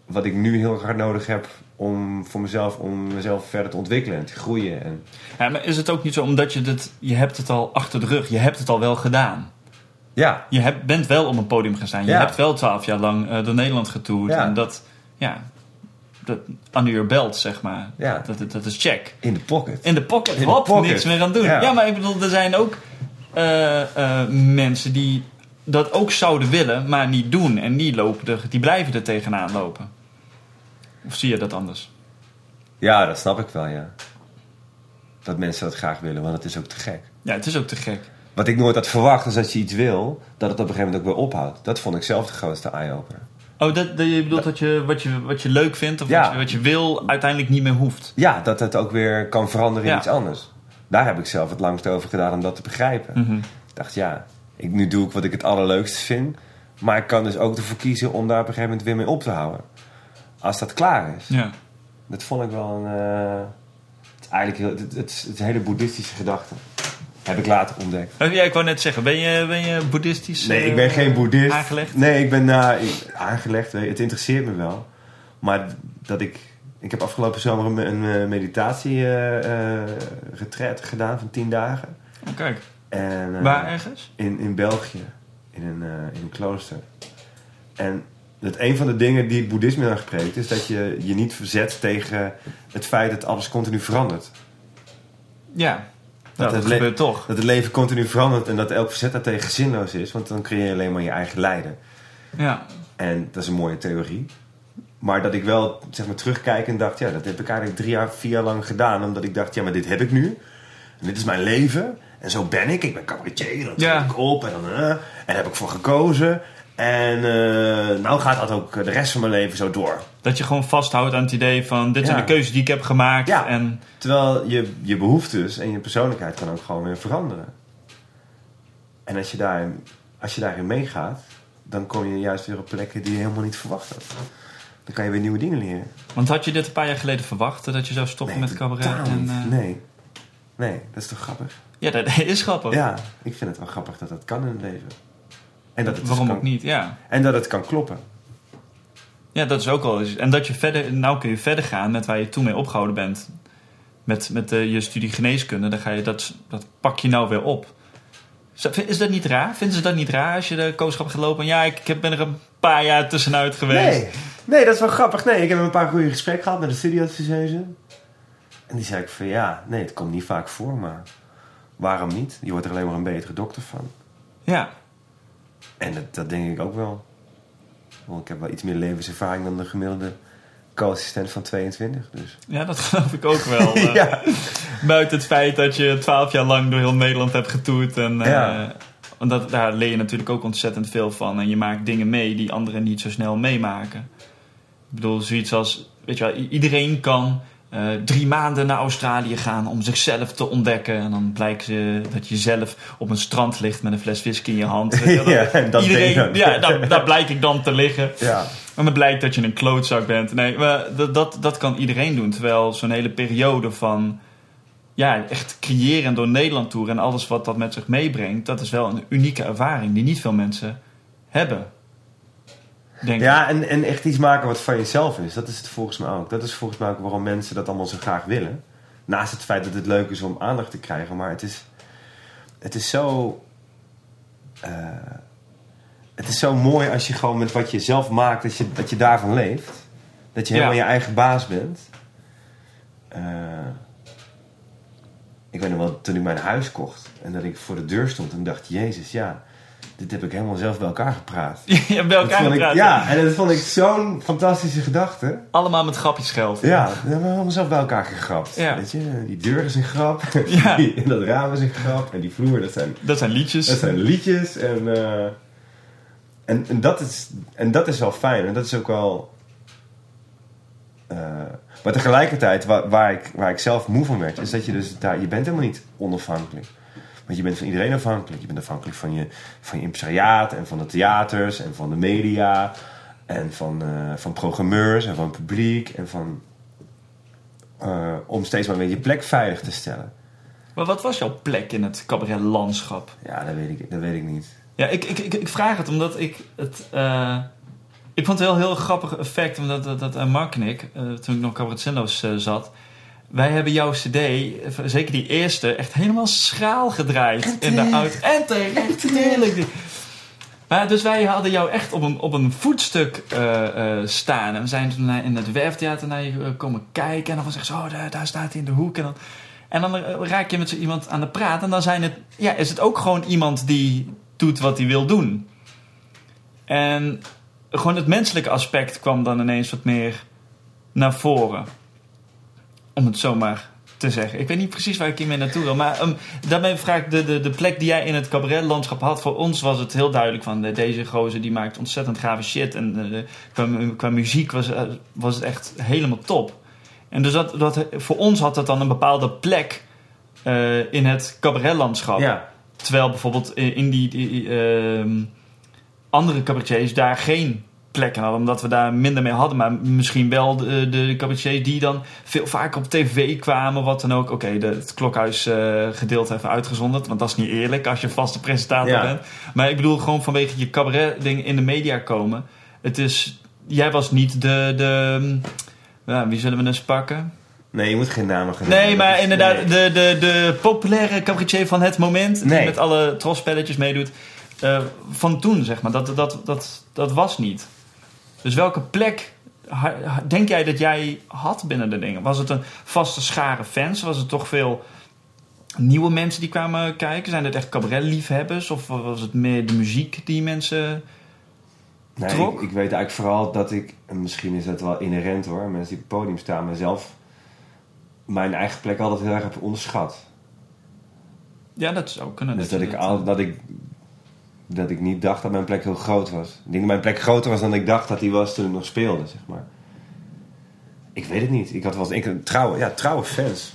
wat ik nu heel hard nodig heb om voor mezelf, om mezelf verder te ontwikkelen en te groeien. En, ja, maar is het ook niet zo omdat je dit... Je hebt het al achter de rug. Je hebt het al wel gedaan. Ja, Je hebt, bent wel op een podium gestaan. Je Ja. hebt wel twaalf jaar lang eh, door Nederland getoerd. Ja. En dat... Ja, dat under your belt, zeg maar. Ja. Dat, dat is check. in de pocket. In de pocket, In de hop, pocket. niks meer aan doen. Ja. Ja. maar ik bedoel, er zijn ook eh, eh, mensen die dat ook zouden willen, maar niet doen. En die, lopen er, die blijven er tegenaan lopen. Of zie je dat anders? Ja, dat snap ik wel, ja. Dat mensen dat graag willen, want het is ook te gek. Ja, het is ook te gek. Wat ik nooit had verwacht is dat je iets wil, dat het op een gegeven moment ook weer ophoudt. Dat vond ik zelf de grootste eye-opener. Oh, dat, dat je bedoelt dat je wat, je wat je leuk vindt of Ja. wat, je, wat je wil uiteindelijk niet meer hoeft. Ja, dat het ook weer kan veranderen in Ja. iets anders. Daar heb ik zelf het langst over gedaan om dat te begrijpen. Mhm. Ik dacht, ja, ik, nu doe ik wat ik het allerleukste vind. Maar ik kan dus ook ervoor kiezen om daar op een gegeven moment weer mee op te houden. Als dat klaar is. Ja. Dat vond ik wel een... eh, het is eigenlijk heel, het, het, het is een hele boeddhistische gedachte. Heb ik later ontdekt. Oh, Ja, ik wou net zeggen, ben je, ben je boeddhistisch Nee, eh, ik ben geen boeddhist. aangelegd? Nee, ik ben nou, aangelegd. Het interesseert me wel. Maar dat ik... Ik heb afgelopen zomer een, een eh, meditatie eh, eh, gedaan van 10 dagen. Oh, kijk, En, eh, waar ergens? in, in België. In een, eh, in een klooster. En dat een van de dingen die het boeddhisme dan gepreekt is dat je je niet verzet tegen het feit dat alles continu verandert. Ja, nou, dat, het gebeurt toch. Dat het leven continu verandert en dat elk verzet daartegen zinloos is, want dan creëer je alleen maar je eigen lijden. Ja, En dat is een mooie theorie. Maar dat ik wel zeg maar, terugkijk en dacht, ja, dat heb ik eigenlijk drie jaar, vier jaar lang gedaan. Omdat ik dacht, ja, maar dit heb ik nu. En dit is mijn leven. En zo ben ik. Ik ben cabaretier. Dan Ja. ik op en dan... eh, en daar heb ik voor gekozen. En eh, nou gaat dat ook de rest van mijn leven zo door. dat je gewoon vasthoudt aan het idee van... dit zijn de keuzes die ik heb gemaakt. Ja. En Terwijl je, je behoeftes en je persoonlijkheid kan ook gewoon weer veranderen. En als je, daar, als je daarin meegaat, dan kom je juist weer op plekken die je helemaal niet verwacht had. Dan kan je weer nieuwe dingen leren. Want had je dit een paar jaar geleden verwacht? Dat je zou stoppen met cabaret? En, eh, Nee. Nee, dat is toch grappig? Ja, dat is grappig. Ja, ik vind het wel grappig dat dat kan in het leven. En dat het dus Waarom kan, ook niet? Ja. En dat het kan kloppen. ja, dat is ook wel eens. En dat je verder, nou kun je verder gaan met waar je toen mee opgehouden bent. Met, met eh, je studie geneeskunde, dan ga je dat, dat pak je nou weer op. Is dat- niet raar? Vinden ze dat niet raar als je de kooschap gaat lopen? Ja, ik heb- ben er een paar jaar tussenuit geweest. Nee. nee, dat is wel grappig. Nee, ik heb een paar goede gesprekken gehad met de studieadviseuse. En die zei ik van ja, nee, het komt niet vaak voor, maar waarom niet? Je wordt er alleen maar een betere dokter van. Ja, En dat, dat denk ik ook wel. Want ik heb wel iets meer levenservaring dan de gemiddelde co-assistent van 22. Dus. ja, dat geloof ik ook wel. eh. ja. Buiten het feit dat je twaalf jaar lang door heel Nederland hebt getoerd. En, eh, Ja. want dat, daar leer je natuurlijk ook ontzettend veel van. En je maakt dingen mee die anderen niet zo snel meemaken. Ik bedoel, zoiets als... Weet je wel, iedereen kan eh, drie maanden naar Australië gaan om zichzelf te ontdekken. En dan blijkt ze dat je zelf op een strand ligt met een fles whisky in je hand. Ja, en dat iedereen, dan. ja, daar, daar blijk ik dan te liggen. ja. Maar het blijkt dat je een klootzak bent. Nee, maar dat, dat, dat kan iedereen doen. Terwijl zo'n hele periode van... Ja, echt creëren door Nederland tour en alles wat dat met zich meebrengt... dat is wel een unieke ervaring die niet veel mensen hebben. Denk. Ja, en, en echt iets maken wat van jezelf is. Dat is het volgens mij ook. Dat is volgens mij ook waarom mensen dat allemaal zo graag willen. Naast het feit dat het leuk is om aandacht te krijgen. Maar het is, het is zo... eh, het is zo mooi als je gewoon met wat je zelf maakt, dat je, dat je daarvan leeft. Dat je helemaal Ja. je eigen baas bent. Eh, ik weet nog wel, toen ik mijn huis kocht en dat ik voor de deur stond en dacht, Jezus, ja, dit heb ik helemaal zelf bij elkaar gepraat. Hebt bij elkaar ik, gepraat. ja, en dat vond ik zo'n fantastische gedachte. Allemaal met grapjes geld. Ja, dat hebben we allemaal zelf bij elkaar gegrapt. Ja. Weet je, die deur is een grap. Ja. Die- en dat raam is een grap. En die vloer, dat zijn, Dat zijn liedjes. dat zijn liedjes. En, eh, en, en, dat is, en dat is wel fijn. En dat is ook wel... eh, maar tegelijkertijd, waar, waar, ik, waar ik zelf moe van werd, is dat je dus daar... Je bent helemaal niet onafhankelijk. Want je bent van iedereen afhankelijk. Je bent afhankelijk van je, van je impresariaat en van de theaters en van de media. En van, eh, van programmeurs en van het publiek. En van... eh, om steeds maar weer je plek veilig te stellen. Maar wat was jouw plek in het cabaretlandschap? Ja, dat weet ik, dat weet ik niet. Ja, ik, ik, ik, ik vraag het omdat ik het... eh, ik vond het wel een heel grappig effect, omdat dat, dat, Mark en ik, toen ik nog Cabaret Zinloos eh, zat... Wij hebben jouw cd, eh, zeker die eerste, echt helemaal schraal gedraaid in de auto. En terecht, heerlijk. Maar dus wij hadden jou echt op een, op een voetstuk eh, eh, staan. En we zijn toen in het Werftheater naar je komen kijken. En dan was echt zo, oh, daar, daar staat hij in de hoek. En dan, en dan raak je met zo iemand aan de praat. En dan zijn het, ja, is het ook gewoon iemand die doet wat hij wil doen. En gewoon het menselijke aspect kwam dan ineens wat meer naar voren. Om het zomaar te zeggen. Ik weet niet precies waar ik hiermee naartoe wil. Maar ehm, daarmee vraag ik de, de, de plek die jij in het cabaretlandschap had. Voor ons was het heel duidelijk van eh, deze gozer die maakt ontzettend gave shit. En eh, qua, qua muziek was, eh, was het echt helemaal top. En dus dat, dat, voor ons had dat dan een bepaalde plek in het cabaretlandschap. Ja, Terwijl bijvoorbeeld in die, die, ehm, andere cabaretiers daar geen hadden. Omdat we daar minder mee hadden. Maar misschien wel de, de cabaretiers die dan veel vaker op tv kwamen. Wat dan ook. Oké, het klokhuis eh, gedeelte even uitgezonderd. Want dat is niet eerlijk als je vaste presentator Ja. bent. Maar ik bedoel gewoon vanwege je cabaret ding in de media komen. Het is... Jij was niet de... de ja, wie zullen we eens pakken? nee, je moet geen namen gaan Nee, maar is- inderdaad, nee. de, de, de populaire cabaretier van het moment, die met alle trosspelletjes meedoet, eh, van toen, zeg maar, dat, dat, dat, dat was niet. Dus welke plek denk jij dat jij had binnen de dingen? Was het een vaste schare fans? Was het toch veel nieuwe mensen die kwamen kijken? Zijn het echt cabaretliefhebbers? Of was het meer de muziek die mensen... Nee, trok? ik, ik weet eigenlijk vooral dat ik, en misschien is dat wel inherent hoor, mensen die op het podium staan, mezelf mijn eigen plek altijd heel erg heb onderschat. Ja, dat zou kunnen. Dus dat ik, al, dat, ik, dat ik niet dacht dat mijn plek heel groot was. Ik denk dat mijn plek groter was dan ik dacht dat die was toen ik nog speelde, zeg maar. Ik weet het niet. Ik had wel ik, trouwe, ja, trouwe fans.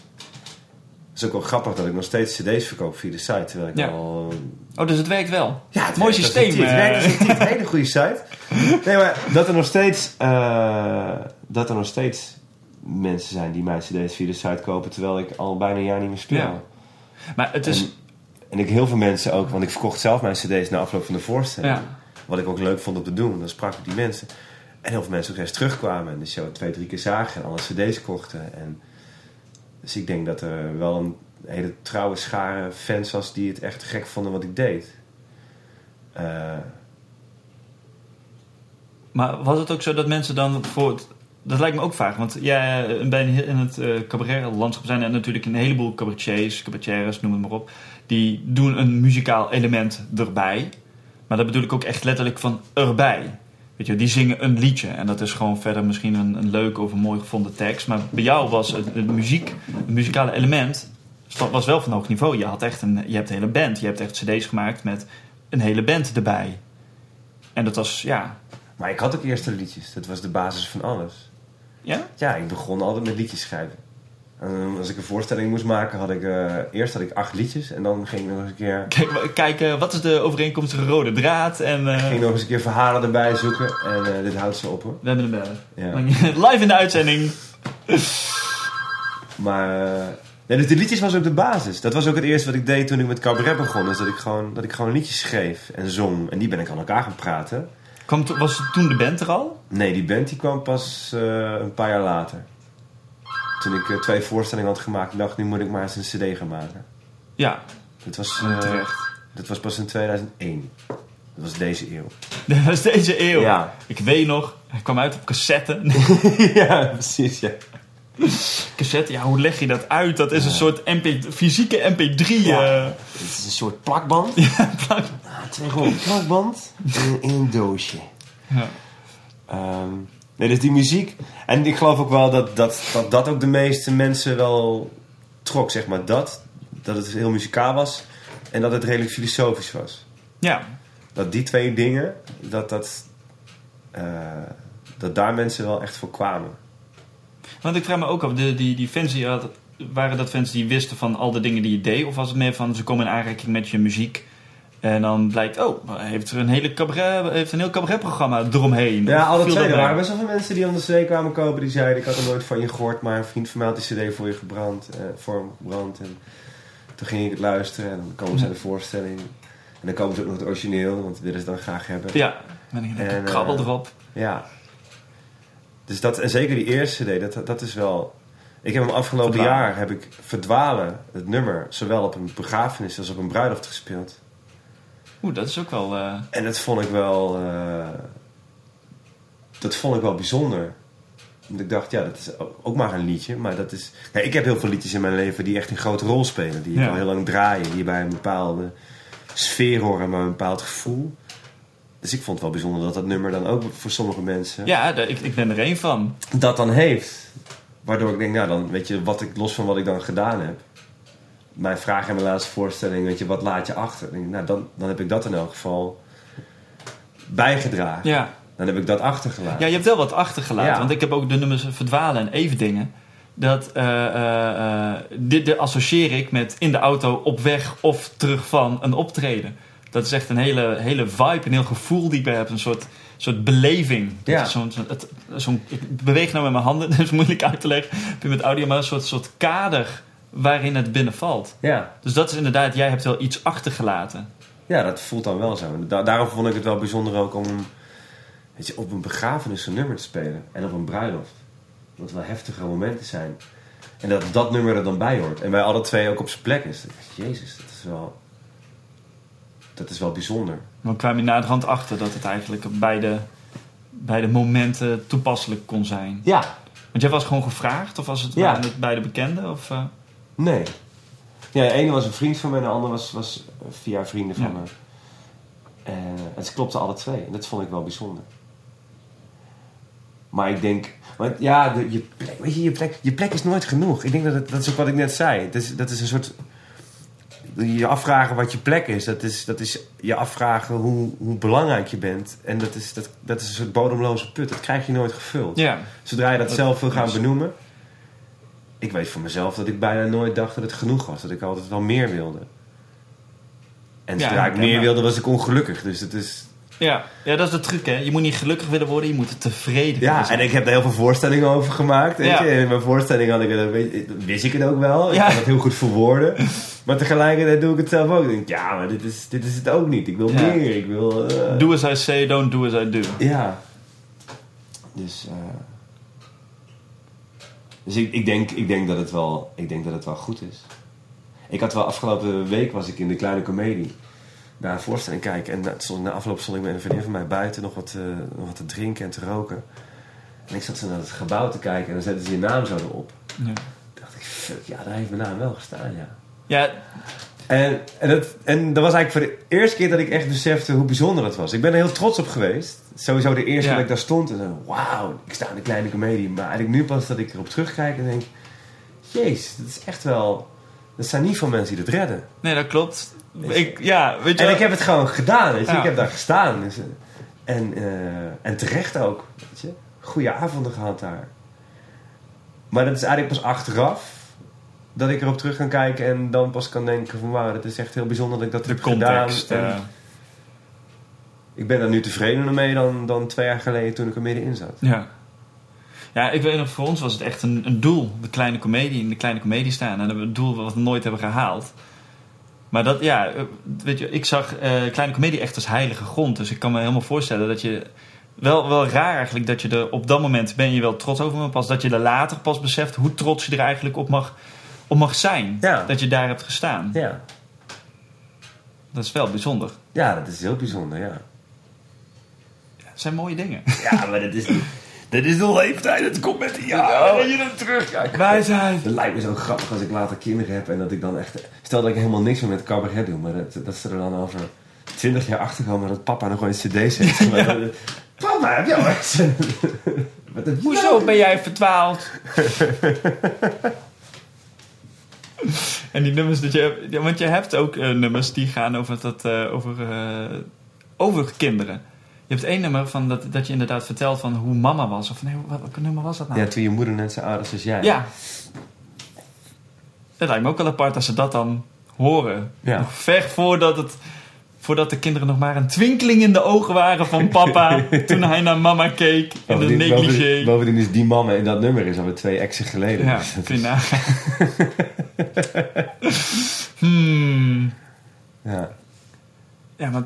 Het is ook wel grappig dat ik nog steeds cd's verkoop via de site. Terwijl ik Ja. al Oh, dus het werkt wel. Ja, het Mooi systeem, tiet. Het eh. werkt als een tiet. Een hele goede site. Nee, maar dat er nog steeds, eh, dat er nog steeds mensen zijn die mijn cd's via de site kopen... terwijl ik al bijna een jaar niet meer speel. Ja. Maar het is... En, en ik heel veel mensen ook, want ik verkocht zelf mijn cd's na afloop van de voorstelling. Ja. Wat ik ook leuk vond om te doen. Dan sprak ik die mensen. En heel veel mensen ook eens terugkwamen en de show twee, drie keer zagen en alle cd's kochten. En, dus ik denk dat er wel een hele trouwe schare fans was die het echt gek vonden wat ik deed. Eh, Maar was het ook zo dat mensen dan voor het... Dat lijkt me ook vaak, want jij eh, bij in het eh cabaretlandschap zijn er natuurlijk een heleboel cabaretiers, cabaretières, noem het maar op. Die doen een muzikaal element erbij. Maar dat bedoel ik ook echt letterlijk van erbij. Weet je, die zingen een liedje en dat is gewoon verder misschien een, een leuke of een mooi gevonden tekst. Maar bij jou was het, het muziek, het muzikale element was wel van hoog niveau. Je, had echt een, je hebt een hele band, je hebt echt cd's gemaakt met een hele band erbij. En dat was, ja... maar ik had ook eerste liedjes. Dat was de basis van alles. Ja? Ja, ik begon altijd met liedjes schrijven. En als ik een voorstelling moest maken, had ik eh, eerst had ik acht liedjes. En dan ging ik nog eens een keer, Kijk, kijk wat is de overeenkomstige rode draad? En eh, ging nog eens een keer verhalen erbij zoeken. En eh, dit houdt ze op hoor. we hebben hem bellen. Ja. Live in de uitzending. Maar nee, dus de liedjes was ook de basis. Dat was ook het eerste wat ik deed toen ik met cabaret begon. Is dat ik gewoon, dat ik gewoon liedjes schreef en zong. En die ben ik aan elkaar gaan praten. Kwam was toen de band er al? Nee, die band die kwam pas een paar jaar later. Toen ik eh, twee voorstellingen had gemaakt, dacht nu moet ik maar eens een cd gaan maken. Ja, Dat was, eh, terecht. dat was pas in 2001. Dat was deze eeuw. Dat was deze eeuw. Ja. Ik weet nog, hij kwam uit op cassette. ja, precies, ja. Cassette, ja, hoe leg je dat uit? Dat is een soort MP, fysieke MP3. Ja. eh, Het is een soort plakband. plak. Ja, twee gewoon plakband in, in een doosje. Ja. Ehm, nee, dus die muziek. En ik geloof ook wel dat dat, dat dat ook de meeste mensen wel trok, zeg maar. Dat, dat het heel muzikaal was en dat het redelijk filosofisch was. ja, Dat die twee dingen, dat, dat, eh, dat daar mensen wel echt voor kwamen. want ik vraag me ook af, de, die, die fans die had, waren dat fans die wisten van al de dingen die je deed? Of was het meer van, ze komen in aanraking met je muziek en dan blijkt, oh, hij heeft er een, hele cabaret, heeft een heel cabaretprogramma eromheen? Ja, twee. dat Er waren best wel veel mensen die om de CD kwamen kopen. Die zeiden, ik had er nooit van je gehoord, maar een vriend van mij had die CD voor je gebrand. eh, voor hem gebrand. En toen ging ik het luisteren en dan komen ze de voorstelling. En dan komen ze ook nog het origineel, want willen ze dan graag hebben. Ja, ben ik En, krabbel eh, erop. Ja. Dus dat, en zeker die eerste CD, dat, dat is wel... Ik heb hem afgelopen Verdwalen. jaar, heb ik Verdwalen, het nummer, zowel op een begrafenis als op een bruiloft gespeeld. Oeh, dat is ook wel... eh, En dat vond ik wel... eh, dat vond ik wel bijzonder. Want ik dacht, ja, dat is ook- maar een liedje. Maar dat is... Ik heb heel veel liedjes in mijn leven die echt een grote rol spelen. Die ik Ja. al heel lang draaien. Die bij een bepaalde sfeer horen, maar een bepaald gevoel. Dus ik vond het wel bijzonder dat dat nummer dan ook voor sommige mensen... ja, ik, ik ben er één van. dat dan heeft. Waardoor ik denk, nou dan weet je, wat ik, los van wat ik dan gedaan heb. Mijn vraag in mijn laatste voorstelling, weet je, wat laat je achter? Dan nou, dan, dan heb ik dat in elk geval bijgedragen. Ja. Dan heb ik dat achtergelaten. Ja, je hebt wel wat achtergelaten. Ja. Want ik heb ook de nummers Verdwalen en Even Dingen. Dat, eh, eh, eh, dit dit associeer ik met in de auto op weg of terug van een optreden. Dat is echt een hele, hele vibe, een heel gevoel die ik bij heb. Een soort, soort beleving. Ja. Zo'n, zo'n, ik beweeg nou met mijn handen, dat is moeilijk uit te leggen. Heb je met audio, maar een soort, soort kader waarin het binnenvalt. Ja. Dus dat is inderdaad, jij hebt wel iets achtergelaten. ja, dat voelt dan wel zo. Da- daarom vond ik het wel bijzonder ook om weet je, op een begrafenis een nummer te spelen. En op een bruiloft. Dat het wel heftige momenten zijn. En dat dat nummer er dan bij hoort. En bij alle twee ook op zijn plek is. Jezus, dat is wel... Dat is wel bijzonder. Maar kwam je naderhand achter dat het eigenlijk op beide, beide momenten toepasselijk kon zijn. Ja, Want jij was gewoon gevraagd, of was het, Ja. het beide bekenden? Of, eh? Nee. Ja, de ene was een vriend van me en de andere was, was via vrienden van Ja. me. En, en ze klopten alle twee. En dat vond ik wel bijzonder. Maar ik denk... Want ja, de, je, plek, weet je, je, plek, je plek is nooit genoeg. Ik denk dat het, dat is ook wat ik net zei. Dat is, dat is een soort... Je afvragen wat je plek is. Dat is, dat is je afvragen hoe, hoe belangrijk je bent. En dat is, dat, dat is een soort bodemloze put. Dat krijg je nooit gevuld. Ja. Zodra je dat Dat zelf wil gaan benoemen. Ik weet van mezelf dat ik bijna nooit dacht dat het genoeg was. Dat ik altijd wel meer wilde. En Ja, zodra ik meer maar- wilde, was ik ongelukkig. Dus het is. Ja. ja, dat is de truc hè. Je moet niet gelukkig willen worden, je moet tevreden Ja, zijn. en ik heb daar heel veel voorstellingen over gemaakt. Weet Ja. je? En in mijn voorstelling had ik het, weet- wist ik het ook wel. Ik Ja. kan het heel goed verwoorden. Maar tegelijkertijd doe ik het zelf ook. Ik denk, ja, maar dit is, dit is het ook niet. Ik wil Ja. meer. Ik wil. eh, Do as I say, don't do as I do. Ja. Dus, eh, dus ik, ik, denk, ik, denk dat het wel, ik denk dat het wel goed is. Ik had wel afgelopen week was ik in de kleine comedie naar een voorstelling kijken. En na- na afloop stond ik met een vriendin van mij buiten nog wat, eh, nog wat te drinken en te roken. En ik zat zo naar het gebouw te kijken en dan zetten ze je naam zo erop. Ja. Toen dacht ik, fuck, ja, daar heeft mijn naam wel gestaan, ja. Ja, En, en, dat, en dat was eigenlijk voor de eerste keer dat ik echt besefte hoe bijzonder dat was. Ik ben er heel trots op geweest. Sowieso de eerste Ja. dat ik daar stond. En zo, wauw, ik sta in de kleine comedie. Maar eigenlijk nu pas dat ik erop terugkijk en denk... Jezus, dat is echt wel... Dat zijn niet veel mensen die dat redden. nee, dat klopt. Ik, ja, weet je En ik heb het gewoon gedaan, weet je. Ja. Ik heb daar gestaan. Dus, eh, en, eh, en terecht ook, weet je. Goeie avonden gehad daar. Maar dat is eigenlijk pas achteraf... Dat ik erop terug kan kijken en dan pas kan denken van... Wauw, dat is echt heel bijzonder dat ik dat de heb context. gedaan. En ik ben er nu tevredener mee dan, dan twee jaar geleden toen ik er middenin zat. Ja. Ja, ik weet nog, voor ons was het echt een, een doel. De kleine comedie, in de kleine comedie staan. En het doel wat we nooit hebben gehaald. Maar dat, ja, eh, weet je, ik zag eh, kleine comedie echt als heilige grond. Dus ik kan me helemaal voorstellen dat je... Wel, wel raar eigenlijk dat je er op dat moment ben je wel trots over. Maar pas dat je er later pas beseft hoe trots je er eigenlijk op mag, op mag zijn. Ja. Dat je daar hebt gestaan. Ja. Dat is wel bijzonder. ja, dat is heel bijzonder, ja. Het zijn mooie dingen. Ja, maar dat is... Dit is de leeftijd, het komt met de jaren. En je dan terugkijkt. Wij zijn. Het lijkt me zo grappig als ik later kinderen heb en dat ik dan echt... Stel dat ik helemaal niks meer met cabaret doe, maar dat, dat ze er dan over 20 jaar achter komen dat papa nog gewoon een cd zet. Maar dan- papa, heb je al Hoezo ben jij verdwaald? en die nummers dat je hebt, want je hebt ook eh, nummers die gaan over, dat, eh, over, eh, over kinderen. Je hebt één nummer van dat, dat je inderdaad vertelt van hoe mama was. Of nee, wat, welk nummer was dat nou? Ja, toen je moeder net zo oud als jij. Ja. Het lijkt me ook wel apart als ze dat dan horen. Ja. Nog ver voordat, het, voordat de kinderen nog maar een twinkeling in de ogen waren van papa. toen hij naar mama keek in de negligé. bovendien, bovendien is die mama in dat nummer is alweer twee exen geleden. Ja, Dus hmm. ja. Ja, maar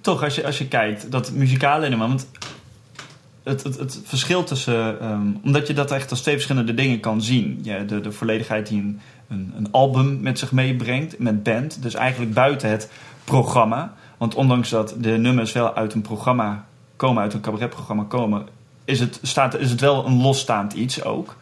toch, als je, als je kijkt, dat muzikale nummer, want het, het, het verschil tussen, ehm, omdat je dat echt als twee verschillende dingen kan zien. Ja, de, de volledigheid die een, een, een album met zich meebrengt, met band, dus eigenlijk buiten het programma. Want ondanks dat de nummers wel uit een programma komen, uit een cabaretprogramma komen, is het, staat, is het wel een losstaand iets ook.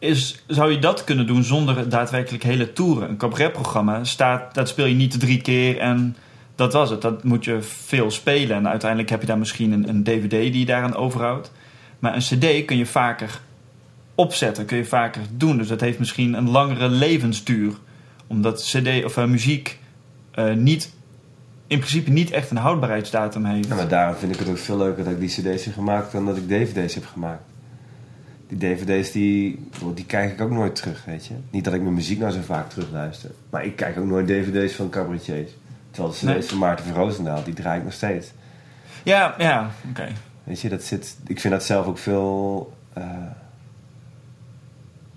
Is, zou je dat kunnen doen zonder daadwerkelijk hele toeren? Een cabaretprogramma staat, dat speel je niet drie keer en dat was het. Dat moet je veel spelen. En uiteindelijk heb je daar misschien een, een DVD die je daaraan overhoudt. Maar een CD kun je vaker opzetten, kun je vaker doen. Dus dat heeft misschien een langere levensduur. Omdat CD of eh, muziek eh, niet, in principe niet echt een houdbaarheidsdatum heeft. Maar daarom vind ik het ook veel leuker dat ik die cd's heb gemaakt dan dat ik dvd's heb gemaakt. Die dvd's die, die kijk ik ook nooit terug, weet je. Niet dat ik mijn muziek nou zo vaak terugluister. Maar ik kijk ook nooit dvd's van cabaretiers. Terwijl de cd's Nee. van Maarten van Roosendaal, die draai ik nog steeds. Ja, ja, oké. Weet je, dat zit, ik vind dat zelf ook veel... eh,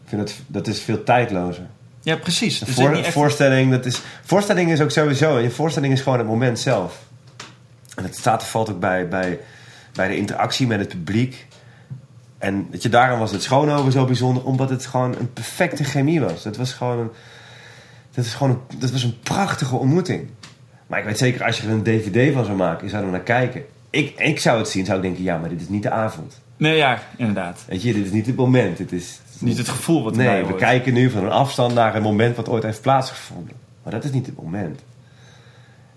ik vind dat, dat is veel tijdlozer. Ja, precies. Voor, echt- voorstelling, dat is, voorstelling is ook sowieso. Je voorstelling is gewoon het moment zelf. En het staat valt ook bij, bij, bij de interactie met het publiek. En dat je, daarom was het Schoonhoven zo bijzonder, omdat het gewoon een perfecte chemie was. Het was gewoon een, dat, is gewoon een, dat was een prachtige ontmoeting. Maar ik weet zeker, als je er een dvd van zou maken, je zou er naar kijken. Ik, ik zou het zien, zou ik denken, ja, maar dit is niet de avond. Nee, ja, inderdaad. Weet je, dit is niet het moment. Dit is, Niet het gevoel wat Nee, we kijken nu van een afstand naar een moment wat ooit heeft plaatsgevonden. Maar dat is niet het moment.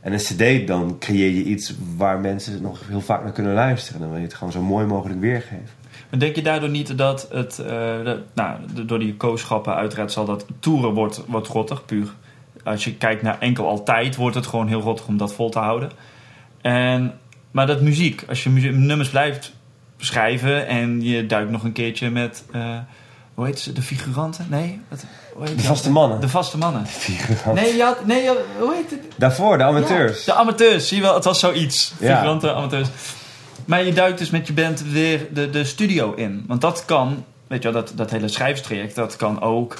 En een cd, dan creëer je iets waar mensen nog heel vaak naar kunnen luisteren. Dan wil je het gewoon zo mooi mogelijk weergeven. Maar denk je daardoor niet dat het, eh, nou, de- door die kooschappen uiteraard zal dat toeren wordt, wordt rottig, puur. Als je kijkt naar enkel altijd, wordt het gewoon heel rottig om dat vol te houden. En, maar dat muziek, als je muzie- nummers blijft schrijven en je duikt nog een keertje met, eh, hoe heet ze, de figuranten? Nee? Wat, hoe heet De vaste mannen. De vaste mannen. Figurant. Nee, je had, nee je- hoe heet het? Daarvoor, de amateurs. Ja, de amateurs, zie je wel, het was zoiets. Ja. Figuranten, amateurs. Maar je duikt dus met je band weer de, de studio in. Want dat kan, weet je wel, dat, dat hele schrijfstraject, dat kan ook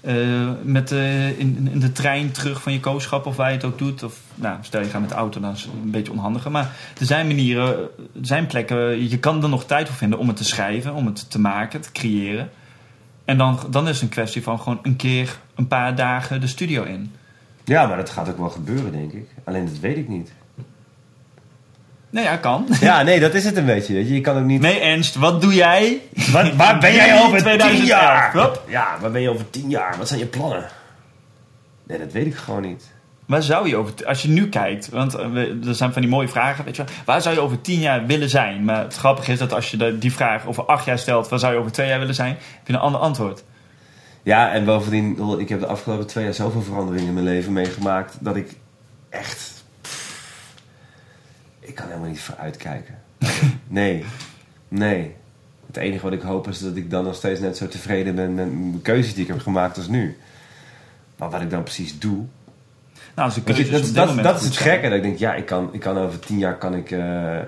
eh, met in, in de trein terug van je kooschap of waar je het ook doet. Of nou, stel je gaat met de auto, dan is het een beetje onhandiger. Maar er zijn manieren, er zijn plekken, je kan er nog tijd voor vinden om het te schrijven, om het te maken, te creëren. En dan, dan is het een kwestie van gewoon een keer, een paar dagen de studio in. Ja, maar dat gaat ook wel gebeuren, denk ik. Alleen dat weet ik niet. Nou ja, kan. Ja, nee, dat is het een beetje. Weet je. je kan ook niet... Nee, Ernst, wat doe jij? Waar, waar ben jij over tien 2011? jaar? Hup. Ja, waar ben je over tien jaar? Wat zijn je plannen? Nee, dat weet ik gewoon niet. Waar zou je over, als je nu kijkt, want eh, er zijn van die mooie vragen, weet je wel, waar zou je over tien jaar willen zijn? Maar het grappige is dat als je die vraag over acht jaar stelt, waar zou je over twee jaar willen zijn, heb je een ander antwoord. Ja, en bovendien, ik heb de afgelopen twee jaar zoveel veranderingen in mijn leven meegemaakt dat ik echt. Ik kan helemaal niet vooruitkijken. Nee, nee. Het enige wat ik hoop is dat ik dan nog steeds net zo tevreden ben met mijn keuzes die ik heb gemaakt als nu. Maar wat ik dan precies doe. Nou, de je, dat, dat, dat is het gekke. Dat ik denk, ja, ik kan, ik kan over tien jaar kan ik eh, eh,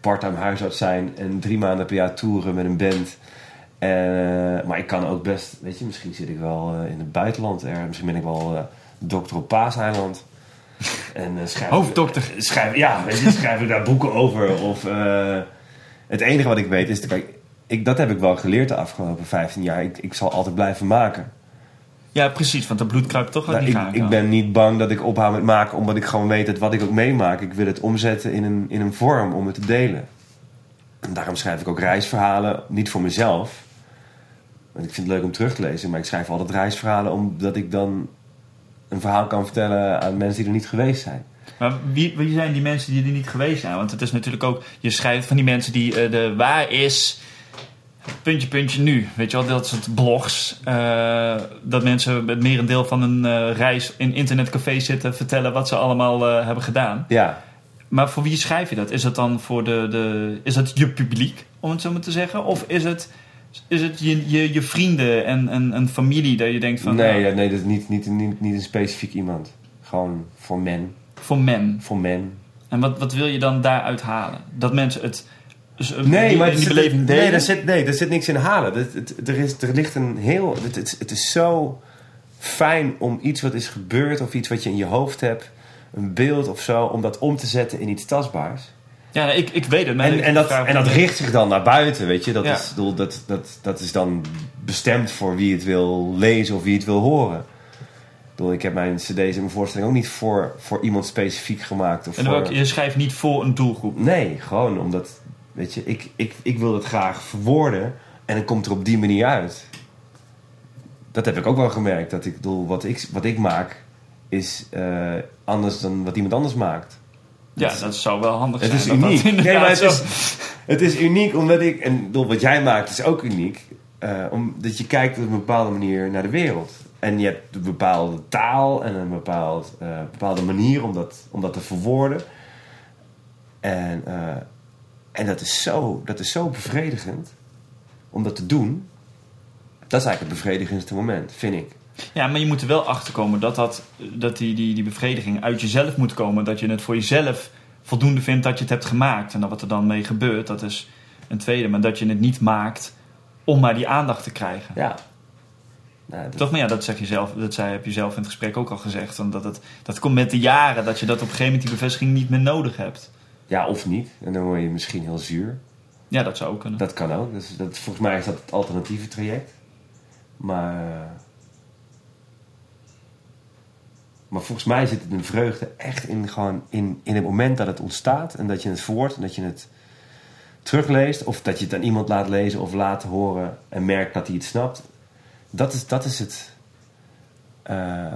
parttime huisarts zijn en drie maanden per jaar toeren met een band. Eh, maar ik kan ook best, weet je, misschien zit ik wel in het buitenland ergens. Misschien ben ik wel dokter op Paaseiland. En, eh, schrijf, Hoofddokter. eh, Schrijf, ja, schrijf ik daar boeken over. Of, eh, het enige wat ik weet is, kijk, ik, dat heb ik wel geleerd de afgelopen 15 jaar. Ik, ik zal altijd blijven maken. Ja, precies, want de bloed kruipt toch uit Nou, die ik, gaten. ik ben niet bang dat ik ophoud met maken, omdat ik gewoon weet dat wat ik ook meemaak, ik wil het omzetten in een, in een vorm om het te delen. En daarom schrijf ik ook reisverhalen, niet voor mezelf. Want ik vind het leuk om terug te lezen, maar ik schrijf altijd reisverhalen omdat ik dan een verhaal kan vertellen aan mensen die er niet geweest zijn. Maar wie, wie zijn die mensen die er niet geweest zijn? Want het is natuurlijk ook, je schrijft van die mensen die eh, de waar is, puntje, puntje nu. Weet je wel, dat soort blogs. eh, dat mensen het merendeel van een eh, reis in internetcafé zitten vertellen wat ze allemaal hebben gedaan. Ja, Maar voor wie schrijf je dat? Is het dan voor de, de is dat je publiek, om het zo maar te zeggen? Of is het, is het je, je, je vrienden en, en, en familie dat je denkt van, nee, nou, ja, nee, dat is niet, niet, niet, niet een specifiek iemand. Gewoon voor men. voor men? Voor men. En wat, wat wil je dan daaruit halen? Dat mensen het dus, Nee, maar die zit- beleving? Nee, daar zit, nee, daar zit niks in halen. Het, het, er, is, er ligt een heel. Het, het, het is zo fijn om iets wat is gebeurd of iets wat je in je hoofd hebt, een beeld of zo, om dat om te zetten in iets tastbaars. Ja, ik, ik weet het. maar En, ik en, dat, en dat richt zich dan naar buiten, weet je. Dat, Ja. is, bedoel, dat, dat, dat is dan bestemd voor wie het wil lezen of wie het wil horen. Ik, bedoel, ik heb mijn cd's en mijn voorstelling ook niet voor, voor iemand specifiek gemaakt. Of En voor, welke, je schrijft niet voor een doelgroep. Nee, gewoon omdat, weet je, ik, ik, ik wil het graag verwoorden en het komt er op die manier uit. Dat heb ik ook wel gemerkt. Dat ik bedoel, wat ik, wat ik maak is eh, anders dan wat iemand anders maakt. Ja, dat zou wel handig Het zijn. is uniek. Nee, maar het zo- is, het is uniek omdat ik, en bedoel, wat jij maakt is ook uniek. eh, omdat je kijkt op een bepaalde manier naar de wereld. En je hebt een bepaalde taal en een bepaald, eh, bepaalde manier om dat, om dat te verwoorden. En, eh, en dat, is zo, dat is zo bevredigend om dat te doen. Dat is eigenlijk het bevredigendste moment, vind ik. Ja, maar je moet er wel achter komen dat, dat, dat die, die, die bevrediging uit jezelf moet komen. Dat je het voor jezelf voldoende vindt dat je het hebt gemaakt. En dan wat er dan mee gebeurt, dat is een tweede. Maar dat je het niet maakt om maar die aandacht te krijgen. Ja. Nou, dat- Toch, maar ja, dat, zeg je zelf, dat zei, heb je zelf in het gesprek ook al gezegd. Omdat het, dat komt met de jaren, dat je dat op een gegeven moment die bevestiging niet meer nodig hebt. ja, of niet. En dan word je misschien heel zuur. Ja, dat zou ook kunnen. Dat kan ook. Dus dat, volgens mij is dat het alternatieve traject. Maar, maar volgens mij zit het een vreugde echt in, gewoon in, in het moment dat het ontstaat. En dat je het verwoordt en dat je het terugleest. Of dat je het aan iemand laat lezen of laat horen en merkt dat hij het snapt. Dat is, dat is het... eh,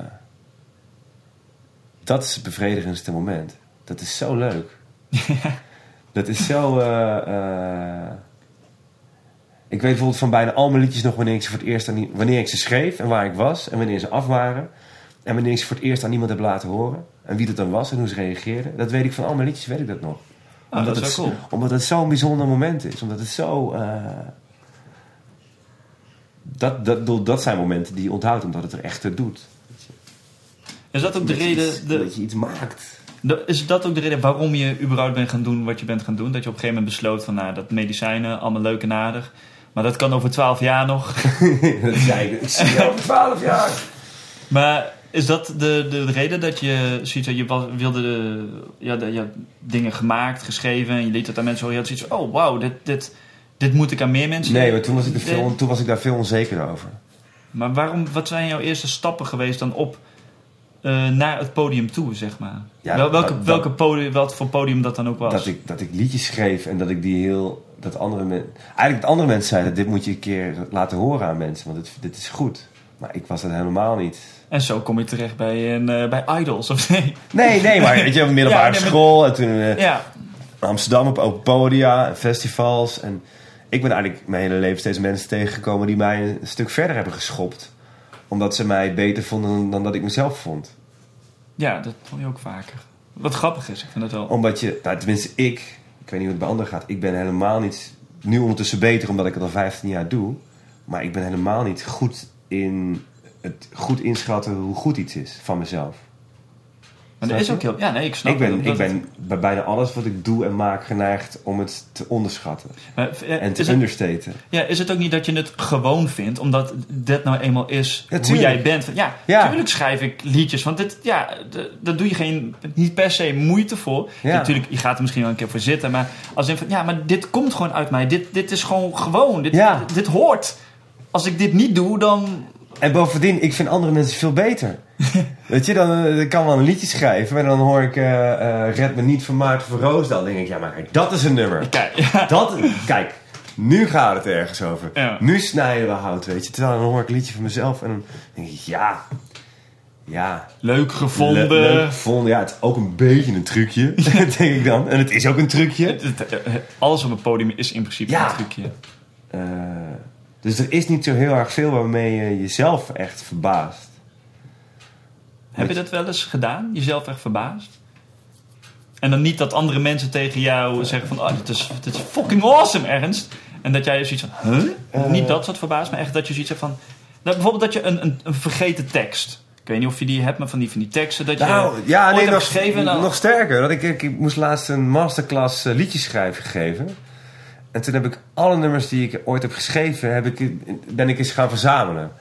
dat is het bevredigendste moment. Dat is zo leuk. Dat is zo... eh, eh, ik weet bijvoorbeeld van bijna al mijn liedjes nog wanneer ik ze voor het eerst wanneer ik ze schreef en waar ik was en wanneer ze af waren. En wanneer ik ze voor het eerst aan iemand heb laten horen. En wie dat dan was en hoe ze reageerden. Dat weet ik van al mijn liedjes, weet ik dat nog. Ah, dat is het, cool. Omdat het zo'n bijzonder moment is. Omdat het zo... eh, dat, dat, dat, zijn momenten die je onthoudt omdat het er echt toe doet. Is dat ook de Dat reden... iets- De, Dat je iets maakt. de- is dat ook de reden waarom je überhaupt bent gaan doen wat je bent gaan doen? Dat je op een gegeven moment besloot van, nou, dat medicijnen, allemaal leuk en aardig. Maar dat kan over twaalf jaar nog. dat zei ik. Ik zie over 12 jaar. Maar is dat de, de, de reden dat je zoiets had, je was, wilde de, ja, de, je had dingen gemaakt, geschreven en je liet het aan mensen horen. Je had zoiets van, oh wauw, dit, dit, dit moet ik aan meer mensen. Nee, maar toen was, ik er veel, toen was ik daar veel onzeker over. Maar waarom, wat zijn jouw eerste stappen geweest dan op eh, naar het podium toe, zeg maar? Ja, Wel, welke, dat- welke podium, wat voor podium dat dan ook was? Dat ik, dat ik liedjes schreef en dat ik die heel. Dat andere mensen. Eigenlijk dat andere mensen zeiden: dit moet je een keer laten horen aan mensen, want dit, dit is goed. Maar ik was dat helemaal niet. En zo kom je terecht bij, een, eh, bij Idols, of nee? Nee, nee, maar weet je, middelbare Ja, nee, maar- school en toen in Ja, Amsterdam op open podia en festivals. En ik ben eigenlijk mijn hele leven steeds mensen tegengekomen die mij een stuk verder hebben geschopt. Omdat ze mij beter vonden dan dat ik mezelf vond. ja, dat vond je ook vaker. Wat grappig is, ik vind dat wel. Omdat je, nou, tenminste ik, ik weet niet hoe het bij anderen gaat, ik ben helemaal niet, nu ondertussen beter omdat ik het al 15 jaar doe, maar ik ben helemaal niet goed in het goed inschatten hoe goed iets is van mezelf. Maar dat is ook heel... Ja, nee, ik snap Ik ben, ik ben bij bijna alles wat ik doe en maak geneigd om het te onderschatten maar, eh, en te het, understaten. ja, is het ook niet dat je het gewoon vindt, omdat dit nou eenmaal is Ja, hoe jij bent? Ja, Ja. tuurlijk schrijf ik liedjes, want dit, ja, d- daar doe je geen, niet per se moeite voor. Ja. Natuurlijk, je gaat er misschien wel een keer voor zitten, maar als in van, ja, maar dit komt gewoon uit mij. Dit, dit is gewoon gewoon. Dit, Ja. dit, dit hoort. Als ik dit niet doe, dan En bovendien, ik vind andere mensen veel beter. Weet je, dan eh, ik kan wel een liedje schrijven. En dan hoor ik eh, eh, Red me niet van Maarten van Roosdal. Dan denk ik, ja, maar dat is een nummer. Kijk, ja. Dat, kijk, nu gaat het ergens over. Ja. Nu snijden we hout, weet je. Terwijl dan hoor ik een liedje van mezelf. En dan denk ik, ja, ja. leuk gevonden. Le- leuk gevonden. Ja, het is ook een beetje een trucje, denk ik dan. En het is ook een trucje. Het- het- eh, Alles op een podium is in principe Ja. een trucje. Eh, dus er is niet zo heel erg veel waarmee je jezelf echt verbaast. Heb je dat wel eens gedaan? Jezelf echt verbaasd? En dan niet dat andere mensen tegen jou zeggen van... Oh, dit is, dit is fucking awesome, Ernst. En dat jij zoiets van... Huh? Eh. niet dat soort verbaasd, maar echt dat je zoiets hebt van... Nou, bijvoorbeeld dat je een, een, een vergeten tekst... Ik weet niet of je die hebt, maar van die, van die teksten... Dat je Nou, ja, nee, nog, geschreven... nog sterker. Dat ik, ik, ik moest laatst een masterclass eh, liedjes schrijven gegeven. En toen heb ik alle nummers die ik ooit heb geschreven, heb ik, ben ik eens gaan verzamelen.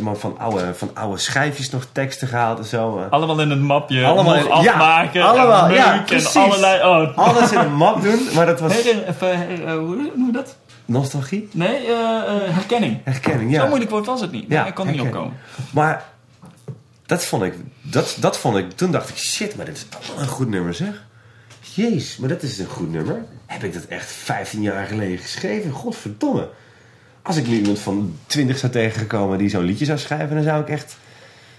Maar van oude, van oude schijfjes nog teksten gehaald en zo. eh. Allemaal in een mapje, Allemaal in- ja, afmaken, allemaal, en ja, en allerlei... Oh. Alles in een map doen, maar dat was Herinner- even, her- eh, hoe noem je dat? nostalgie, Nee, eh, eh, herkenning. herkenning. Ja. Zo moeilijk woord was het niet. Nee, Ja, ik kon er niet opkomen. Maar dat vond ik, dat, dat vond ik, toen dacht ik, shit, maar dit is allemaal een goed nummer zeg. Jeez, maar dat is een goed nummer. Heb ik dat echt 15 jaar geleden geschreven? Godverdomme. Als ik nu iemand van 20 zou tegenkomen die zo'n liedje zou schrijven, dan zou ik echt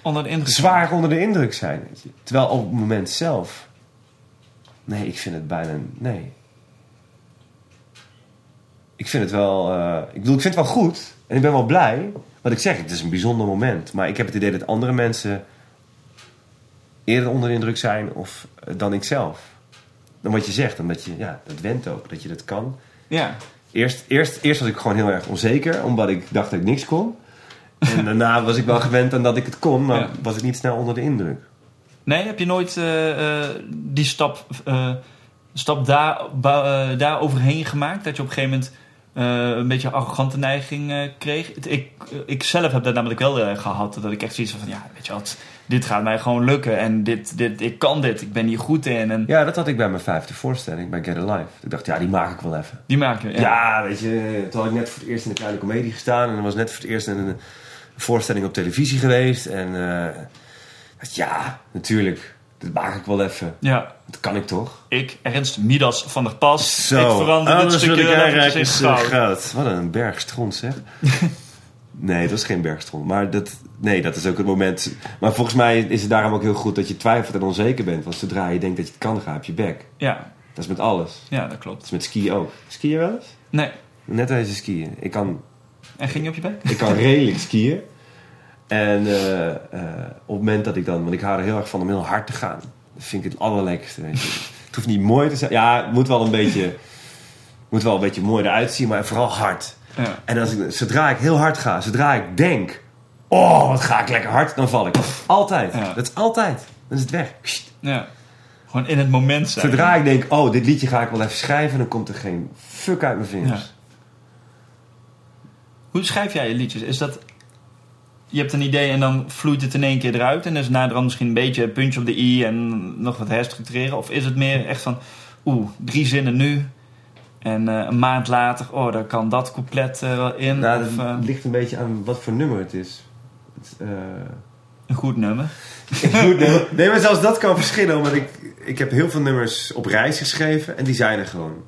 Onder de indruk. zwaar onder de indruk zijn. Weet je. Terwijl op het moment zelf, nee, ik vind het bijna, nee. Ik vind het wel, eh, ik bedoel, ik vind het wel goed en ik ben wel blij. Wat ik zeg, het is een bijzonder moment. Maar ik heb het idee dat andere mensen eerder onder de indruk zijn of, eh, dan ik zelf. Dan wat je zegt, omdat je, ja, dat went ook, dat je dat kan. Ja. Eerst, eerst, eerst was ik gewoon heel erg onzeker, omdat ik dacht dat ik niks kon. En daarna was ik wel gewend aan dat ik het kon, maar Ja. was ik niet snel onder de indruk. Nee, heb je nooit eh, eh, die stap, eh, stap daar, daar overheen gemaakt? Dat je op een gegeven moment een beetje een arrogante neiging kreeg? Ik, ik zelf heb dat namelijk wel eh, gehad. Dat ik echt zoiets van, ja, weet je wat, dit gaat mij gewoon lukken. En dit, dit, ik kan dit, ik ben hier goed in. En Ja, dat had ik bij mijn vijfde voorstelling, bij Get Alive. Ik dacht, ja, die maak ik wel even. die maken we. Ja, weet je, toen had ik net voor het eerst in de kleine komedie gestaan. En dan was net voor het eerst in een voorstelling op televisie geweest. En dacht, ja, natuurlijk, dat maak ik wel even. Ja, Dat kan ik toch? ik, Ernst Midas van der Pas. ik verander dit wat stukje is eh. Wat een bergstront, zeg. nee, dat is geen bergstront. Maar dat, nee, dat is ook het moment. Maar volgens mij is het daarom ook heel goed dat je twijfelt en onzeker bent. Want zodra je denkt dat je het kan, ga je op je bek. Ja, Dat is met alles. ja, dat Dat klopt. is met skiën ook. Skiën wel eens? Nee, Net als skiën. Ik kan, en ging je op je bek? ik kan redelijk skiën. En eh, eh, op het moment dat ik dan... Want ik hou er heel erg van om heel hard te gaan. Dat vind ik het allerlekkerste. Weet je. Het hoeft niet mooi te zijn. Ja, het moet wel een beetje... moet wel een beetje mooi eruit zien, maar vooral hard. Ja. En als ik, zodra ik heel hard ga, zodra ik denk... Oh, wat ga ik lekker hard, dan val ik. Altijd. Ja. Dat is altijd. Dan is het weg. Ja. Gewoon in het moment zijn. Zodra ik denk, oh, dit liedje ga ik wel even schrijven... dan komt er geen fuck uit mijn vingers. Ja. Hoe schrijf jij je liedjes? Is dat... Je hebt een idee en dan vloeit het in één keer eruit... en is naderhand misschien een beetje een puntje op de i... en nog wat herstructureren? Of is het meer echt van... Oeh, drie zinnen nu... en eh, een maand later... oh, daar kan dat couplet eh, wel in. Nou, of het eh, ligt een beetje aan wat voor nummer het is. Het, een goed nummer. goed nummer. Nee, maar zelfs dat kan verschillen. Omdat ik, ik heb heel veel nummers op reis geschreven en die zijn er gewoon.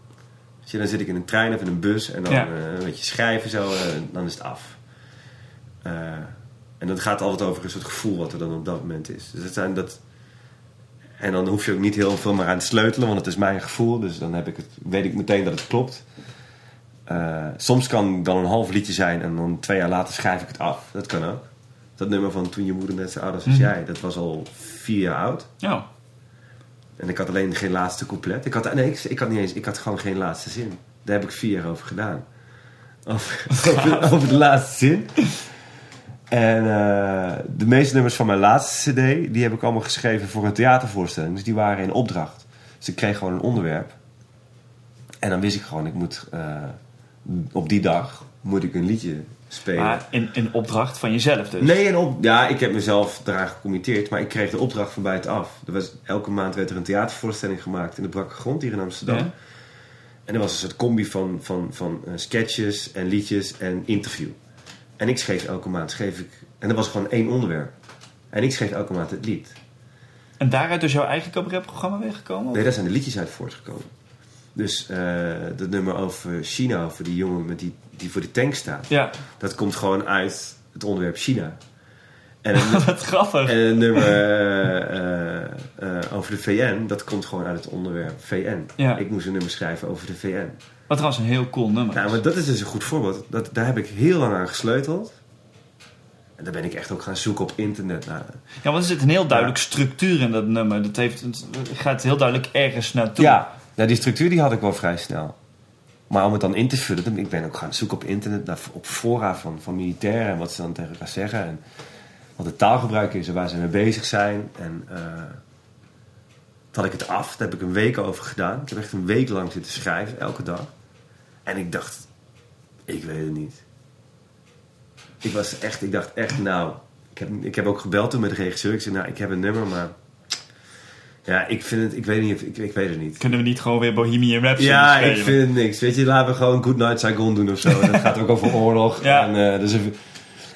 Dus je, dan zit ik in een trein of in een bus en dan Ja. een beetje schrijven zo, eh, dan is het af. En dat gaat altijd over een soort gevoel wat er dan op dat moment is. Dus dat zijn dat... En dan hoef je ook niet heel veel meer aan te sleutelen, want het is mijn gevoel. Dus dan heb ik het, weet ik meteen dat het klopt. Eh, soms kan dan een half liedje zijn en dan twee jaar later schrijf ik het af. Dat kan ook. Dat nummer van Toen je moeder net zo oud was als Mhm. jij, dat was al vier jaar oud. Ja. En ik had alleen geen laatste couplet. Ik had, nee, ik, ik had niet eens, ik had gewoon geen laatste zin. Daar heb ik vier jaar over gedaan. Over, over, over de laatste zin. En eh, de meeste nummers van mijn laatste cd, die heb ik allemaal geschreven voor een theatervoorstelling. Dus die waren in opdracht. Dus ik kreeg gewoon een onderwerp. En dan wist ik gewoon, ik moet eh, op die dag moet ik een liedje spelen. Maar in, in opdracht van jezelf dus. Nee, en op, ja, ik heb mezelf eraan gecommitteerd, maar ik kreeg de opdracht van buitenaf. Er was, elke maand werd er een theatervoorstelling gemaakt in de Brakke Grond hier in Amsterdam. Ja. En er was een soort combi van, van, van eh, sketches en liedjes en interview. En ik schreef elke maand, schreef ik, en dat was gewoon één onderwerp. En ik schreef elke maand het lied. En daaruit is jouw eigen cabaretprogramma weggekomen? Nee, daar zijn de liedjes uit voortgekomen. Dus eh dat nummer over China, over die jongen met die, die voor de tank staat. Ja, Dat komt gewoon uit het onderwerp China. En een, wat grappig. en een nummer eh, eh, over de VN, dat komt gewoon uit het onderwerp VN. Ja. Ik moest een nummer schrijven over de VN. Wat trouwens een heel cool nummer Nou, is. maar dat is dus een goed voorbeeld. Dat, daar heb ik heel lang aan gesleuteld. En daar ben ik echt ook gaan zoeken op internet naar. Ja, want er zit een heel duidelijk structuur in dat nummer. Dat heeft, het gaat heel duidelijk ergens naartoe. Ja, nou, die structuur die had ik wel vrij snel. Maar om het dan in te vullen, ik ben ook gaan zoeken op internet, naar, op fora van, van militairen en wat ze dan tegen elkaar zeggen. En wat het taalgebruik is en waar ze mee bezig zijn. En toen had ik het af, daar heb ik een week over gedaan. Ik heb echt een week lang zitten schrijven, elke dag. En ik dacht, ik weet het niet. Ik was echt, ik dacht echt, nou, ik heb, ik heb ook gebeld toen met de regisseur. Ik zei, nou, ik heb een nummer, maar ja, ik vind het, ik weet niet, ik, ik weet het niet. Kunnen we niet gewoon weer Bohemian Rhapsody Ja, spelen? ik vind het niks. Weet je, laten we gewoon Good Night Saigon doen of zo. Dat gaat ook over oorlog. Ja. En, eh, dus even...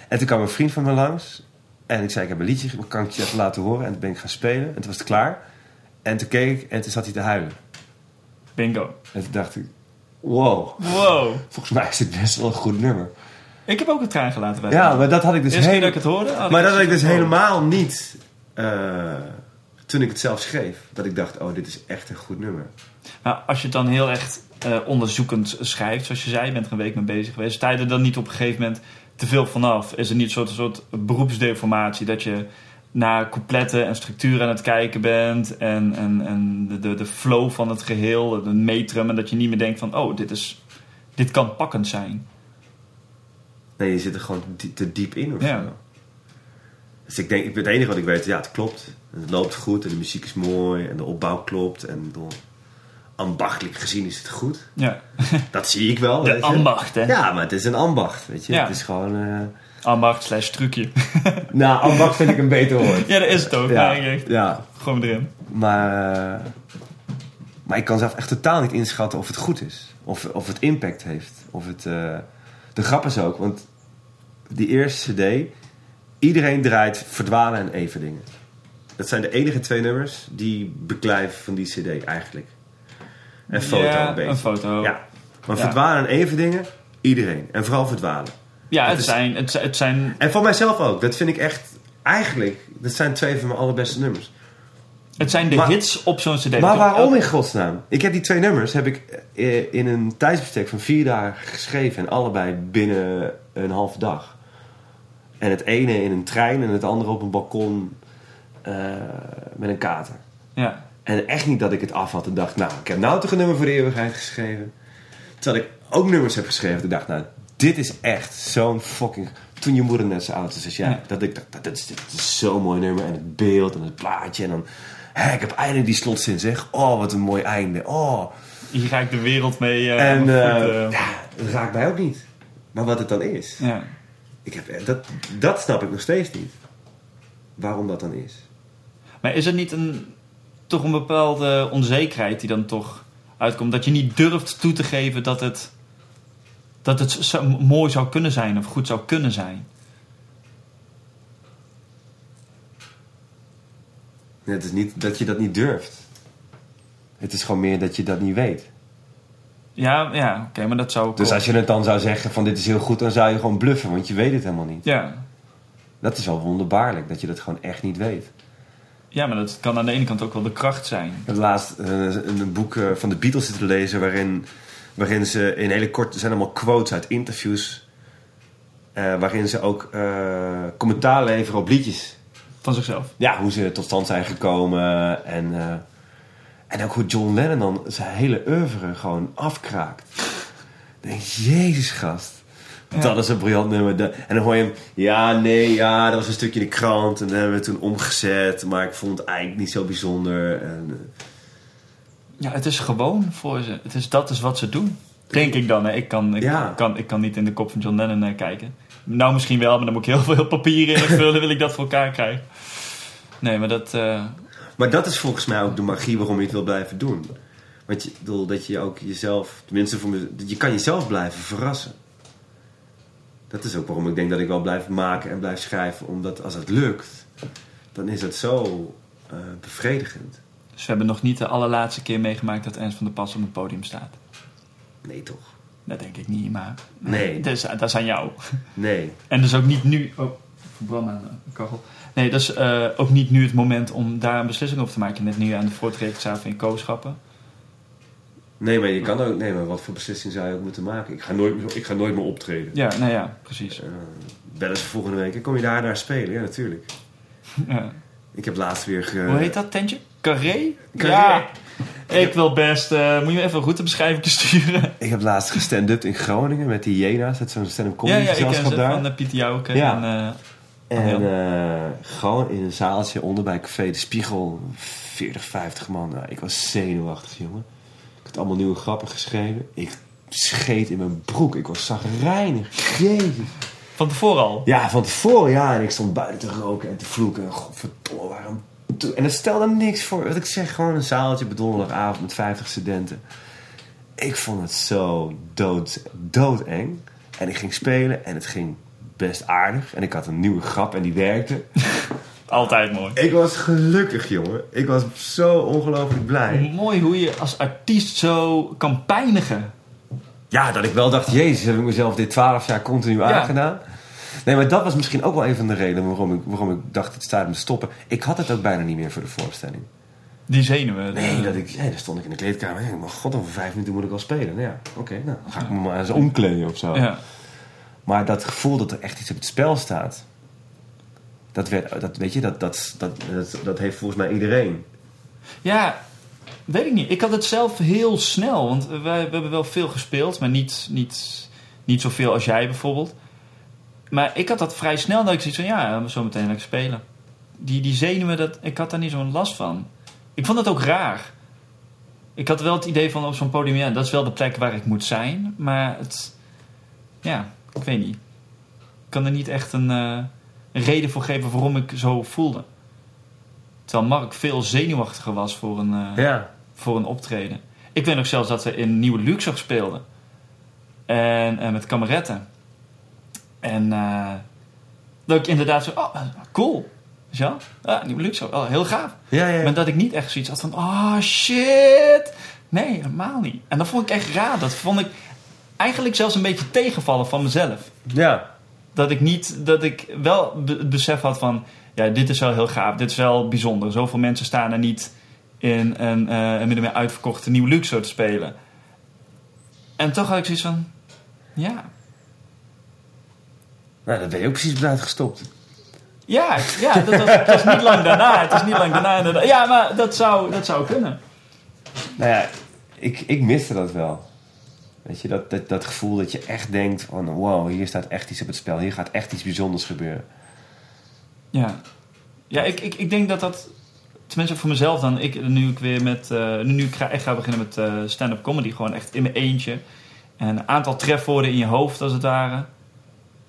en toen kwam een vriend van me langs. En ik zei, ik heb een liedje, kan ik het je even laten horen? En toen ben ik gaan spelen. En toen was het klaar. En toen keek ik en toen zat hij te huilen. Bingo. En toen dacht ik, wow. Wow. Volgens mij is dit best wel een goed nummer. Ik heb ook een traan gelaten bij Ja, maar dat had ik dus dat helemaal... ik het hoorde... had Maar dat had ik dus helemaal niet... eh, toen ik het zelf schreef. Dat ik dacht, oh, dit is echt een goed nummer. Maar als je het dan heel echt eh, onderzoekend schrijft, zoals je zei, je bent er een week mee bezig geweest, sta je er dan niet op een gegeven moment te veel vanaf? Is er niet een soort, een soort beroepsdeformatie dat je naar coupletten en structuur aan het kijken bent en, en, en de, de, de flow van het geheel, het metrum, en dat je niet meer denkt van, oh, dit, is, dit kan pakkend zijn. Nee, je zit er gewoon te diep in of Ja. zo. Dus ik denk, ik- het enige wat ik weet, ja, het klopt. Het loopt goed en de muziek is mooi en de opbouw klopt. En door ambachtelijk gezien is het goed. Ja, Dat zie ik wel. de weet je. ambacht, hè? Ja, maar het is een ambacht, weet je. Ja. Het is gewoon... eh, Ambacht slash trucje. Nou, ambacht vind ik een beter woord. ja, dat is het ook. Ja, Ja. Gewoon erin. Maar, eh, maar ik kan zelf echt totaal niet inschatten of het goed is. Of, of het impact heeft. Of het, eh, de grap is ook, want die eerste cd... Iedereen draait verdwalen en even dingen. Dat zijn de enige twee nummers die beklijven van die cd eigenlijk. En foto ja, een beetje. een foto. Ja. Maar verdwalen en even dingen, iedereen. En vooral verdwalen. Ja, Het is- zijn, het, het zijn En voor mijzelf ook. Dat vind ik echt... Eigenlijk, dat zijn twee van mijn allerbeste nummers. Het zijn de Maar- hits op zo'n cd. Maar waarom in godsnaam? Ik heb die twee nummers heb ik eh, in een tijdsbestek van vier dagen geschreven. En allebei binnen een halve dag. En het ene in een trein en het andere op een balkon eh, met een kater. Ja. En echt niet dat ik het af had en dacht, nou, ik heb nou toch een nummer voor de eeuwigheid geschreven. Terwijl ik ook nummers heb geschreven. En dacht, nou, dit is echt zo'n fucking... Toen je moeder net zo oud is als jij. Ja. Dat ik dacht, dit is, is zo'n mooi nummer. En het beeld en het plaatje. En dan, hè, ik heb eindelijk die slotzin zeg. Oh, wat een mooi einde. Oh. Hier ga ik de wereld mee eh, en eh, voeten. ja, dat raakt mij ook niet. Maar wat het dan is. ja. Ik heb, dat, dat snap ik nog steeds niet. Waarom dat dan is. Maar is er niet een, toch een bepaalde onzekerheid die dan toch uitkomt? Dat je niet durft toe te geven dat het, dat het zo mooi zou kunnen zijn of goed zou kunnen zijn? Het is niet dat je dat niet durft. Het is gewoon meer dat je dat niet weet. Ja, ja oké, maar dat zou ook Dus als je het dan zou zeggen van dit is heel goed, dan zou je gewoon bluffen, want je weet het helemaal niet. Ja. Dat is wel wonderbaarlijk, dat je dat gewoon echt niet weet. ja, maar dat kan aan de ene kant ook wel de kracht zijn. Ik heb laatst eh, een, een boek eh, van de Beatles zitten lezen waarin, waarin ze in hele korte, zijn allemaal quotes uit interviews, eh, waarin ze ook eh, commentaar leveren op liedjes. Van zichzelf. Ja, hoe ze tot stand zijn gekomen en, eh, en ook hoe John Lennon dan zijn hele oeuvre gewoon afkraakt. Dan denk je, jezus gast. Ja. Dat is een briljant nummer. En dan hoor je hem, ja, nee, ja, dat was een stukje in de krant. En dat hebben we toen omgezet. Maar ik vond het eigenlijk niet zo bijzonder. En, Ja, het is gewoon voor ze. Het is, dat is wat ze doen. Denk ik dan. Hè. Ik, kan, ik, Ja. kan, ik kan niet in de kop van John Lennon eh, kijken. Nou, misschien wel, maar dan moet ik heel veel papieren invullen. wil ik dat voor elkaar krijgen. Nee, maar dat... eh, Maar dat is volgens mij ook de magie waarom je het wil blijven doen. Want je, bedoel, dat je ook jezelf, tenminste voor me, je kan jezelf blijven verrassen. Dat is ook waarom ik denk dat ik wel blijf maken en blijf schrijven. Omdat als het lukt, dan is het zo eh, bevredigend. Dus we hebben nog niet de allerlaatste keer meegemaakt dat Ernst van der Pas op het podium staat. Nee, toch? Dat denk ik niet, maar... Nee. Dus, dat is aan jou. Nee. En dus ook niet nu... Oh, verbrand aan de kachel. Nee, dat is eh, ook niet nu het moment om daar een beslissing over te maken. Net nu aan de voortrekensavond in kooschappen. Nee, maar je kan ook... Nee, maar wat voor beslissing zou je ook moeten maken? Ik ga nooit, meer- ik ga nooit meer optreden. Ja, nou ja, precies. Eh, bellen ze volgende week. Kom je daar naar spelen? Ja, natuurlijk. Ja. Ik heb laatst weer... Ge... Hoe heet dat tentje? Carré? Carré. Ja. Ik wil best... eh, moet je me even een routebeschrijving sturen? Ik heb laatst gestand-up in Groningen met die Jena's. Dat is zo'n stand-up Ja, comedy ja, ik ken gezelschap ze daar. van uh, Pieter Jouke. Ja. En, eh, En Ja. eh, gewoon in een zaaltje onder bij Café de Spiegel. 40, 50 man. Nou, ik was zenuwachtig, jongen. Ik had allemaal nieuwe grappen geschreven. Ik scheet in mijn broek. Ik was zagrijnig. Jezus. van tevoren al. Ja, van tevoren, ja. En ik stond buiten te roken en te vloeken. Godverdomme, waarom... En dat stelde niks voor. Wat ik zeg, gewoon een zaaltje op donderdagavond met 50 studenten. Ik vond het zo dood, doodeng. En ik ging spelen en het ging best aardig. En ik had een nieuwe grap en die werkte. Altijd mooi. Ik was gelukkig, jongen. Ik was zo ongelooflijk blij. Mooi hoe je als artiest zo kan pijnigen. Ja, dat ik wel dacht, jezus, heb ik mezelf dit 12 jaar continu Ja. aangedaan. Nee, maar dat was misschien ook wel een van de redenen waarom ik, waarom ik dacht, het staat me te stoppen. Ik had het ook bijna niet meer voor de voorstelling. Die zenuwen. Nee, dat ik, nee, dan stond ik in de kleedkamer. Ja, maar god, over vijf minuten moet ik al spelen. Nou ja, oké, nou, dan ga ik me maar eens omkleden of zo. Ja. Maar dat gevoel dat er echt iets op het spel staat. Dat, werd, dat, weet je, dat, dat, dat, dat, dat heeft volgens mij iedereen. ja, weet ik niet. Ik had het zelf heel snel. Want wij, we hebben wel veel gespeeld. Maar niet, niet, niet zoveel als jij bijvoorbeeld. Maar ik had dat vrij snel. Dat ik zoiets van, ja, zo meteen lekker spelen. Die, die zenuwen, dat, ik had daar niet zo'n last van. Ik vond het ook raar. Ik had wel het idee van op zo'n podium, ja, dat is wel de plek waar ik moet zijn. Maar het, ja, ik weet niet. Ik kan er niet echt een, eh, een reden voor geven waarom ik zo voelde. Terwijl Mark veel zenuwachtiger was voor een, eh, Ja. voor een optreden. Ik weet nog zelfs dat we in Nieuwe Luxor speelden. En, en met kameretten. En eh, dat ik inderdaad zo, oh, cool. Ja, Nieuwe Luxor, oh, heel gaaf. Ja, ja. Maar dat ik niet echt zoiets had van, oh shit. Nee, helemaal niet. En dat vond ik echt raar. Dat vond ik eigenlijk zelfs een beetje tegenvallen van mezelf. ja. Dat ik niet, dat ik wel het besef had van, ja, dit is wel heel gaaf. Dit is wel bijzonder. Zoveel mensen staan er niet in een, eh een uitverkochte Nieuwe Luxor te spelen. En toch had ik zoiets van, ja, Nou, dat ben je ook precies op uitgestopt. Ja, ja dat was, het was niet lang daarna. Het is niet lang daarna. inderdaad. Ja, maar dat zou, dat zou kunnen. Nou ja, ik, ik miste dat wel. Weet je, dat, dat, dat gevoel dat je echt denkt van... Wow, hier staat echt iets op het spel. Hier gaat echt iets bijzonders gebeuren. Ja, ja ik, ik, ik denk dat dat... Tenminste voor mezelf dan. Ik, nu ik weer met... eh, nu ik ga, echt ga beginnen met eh, stand-up comedy. Gewoon echt in mijn eentje. En een aantal trefwoorden in je hoofd als het ware.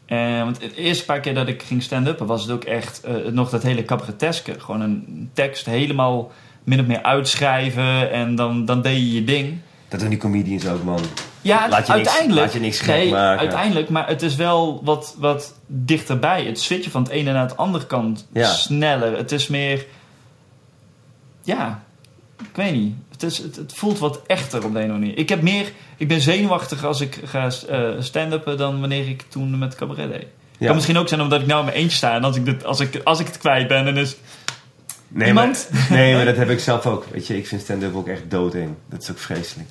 En, want de eerste paar keer dat ik ging stand-uppen... was het ook echt eh, nog dat hele cabareteske. Gewoon een tekst helemaal min of meer uitschrijven. En dan, dan deed je je ding. Dat doen die comedians ook, man. Ja, Laat je niks- uiteindelijk. laat je niks gek nee, maken. uiteindelijk. Maar het is wel wat, wat dichterbij. Het switchen van het ene naar het andere kant Ja. sneller. Het is meer... Ja, ik weet niet. Het, is, het, het voelt wat echter op de een of andere manier. Ik, heb meer, ik ben zenuwachtig als ik ga eh, stand-uppen dan wanneer ik toen met cabaret deed. Ja. Kan misschien ook zijn omdat ik nou in mijn eentje sta. En als ik, dit, als ik, als ik het kwijt ben, dan is... Nee, Iemand? Maar, nee, maar dat heb ik zelf ook. Weet je, ik vind stand-up ook echt doodeng. Dat is ook vreselijk.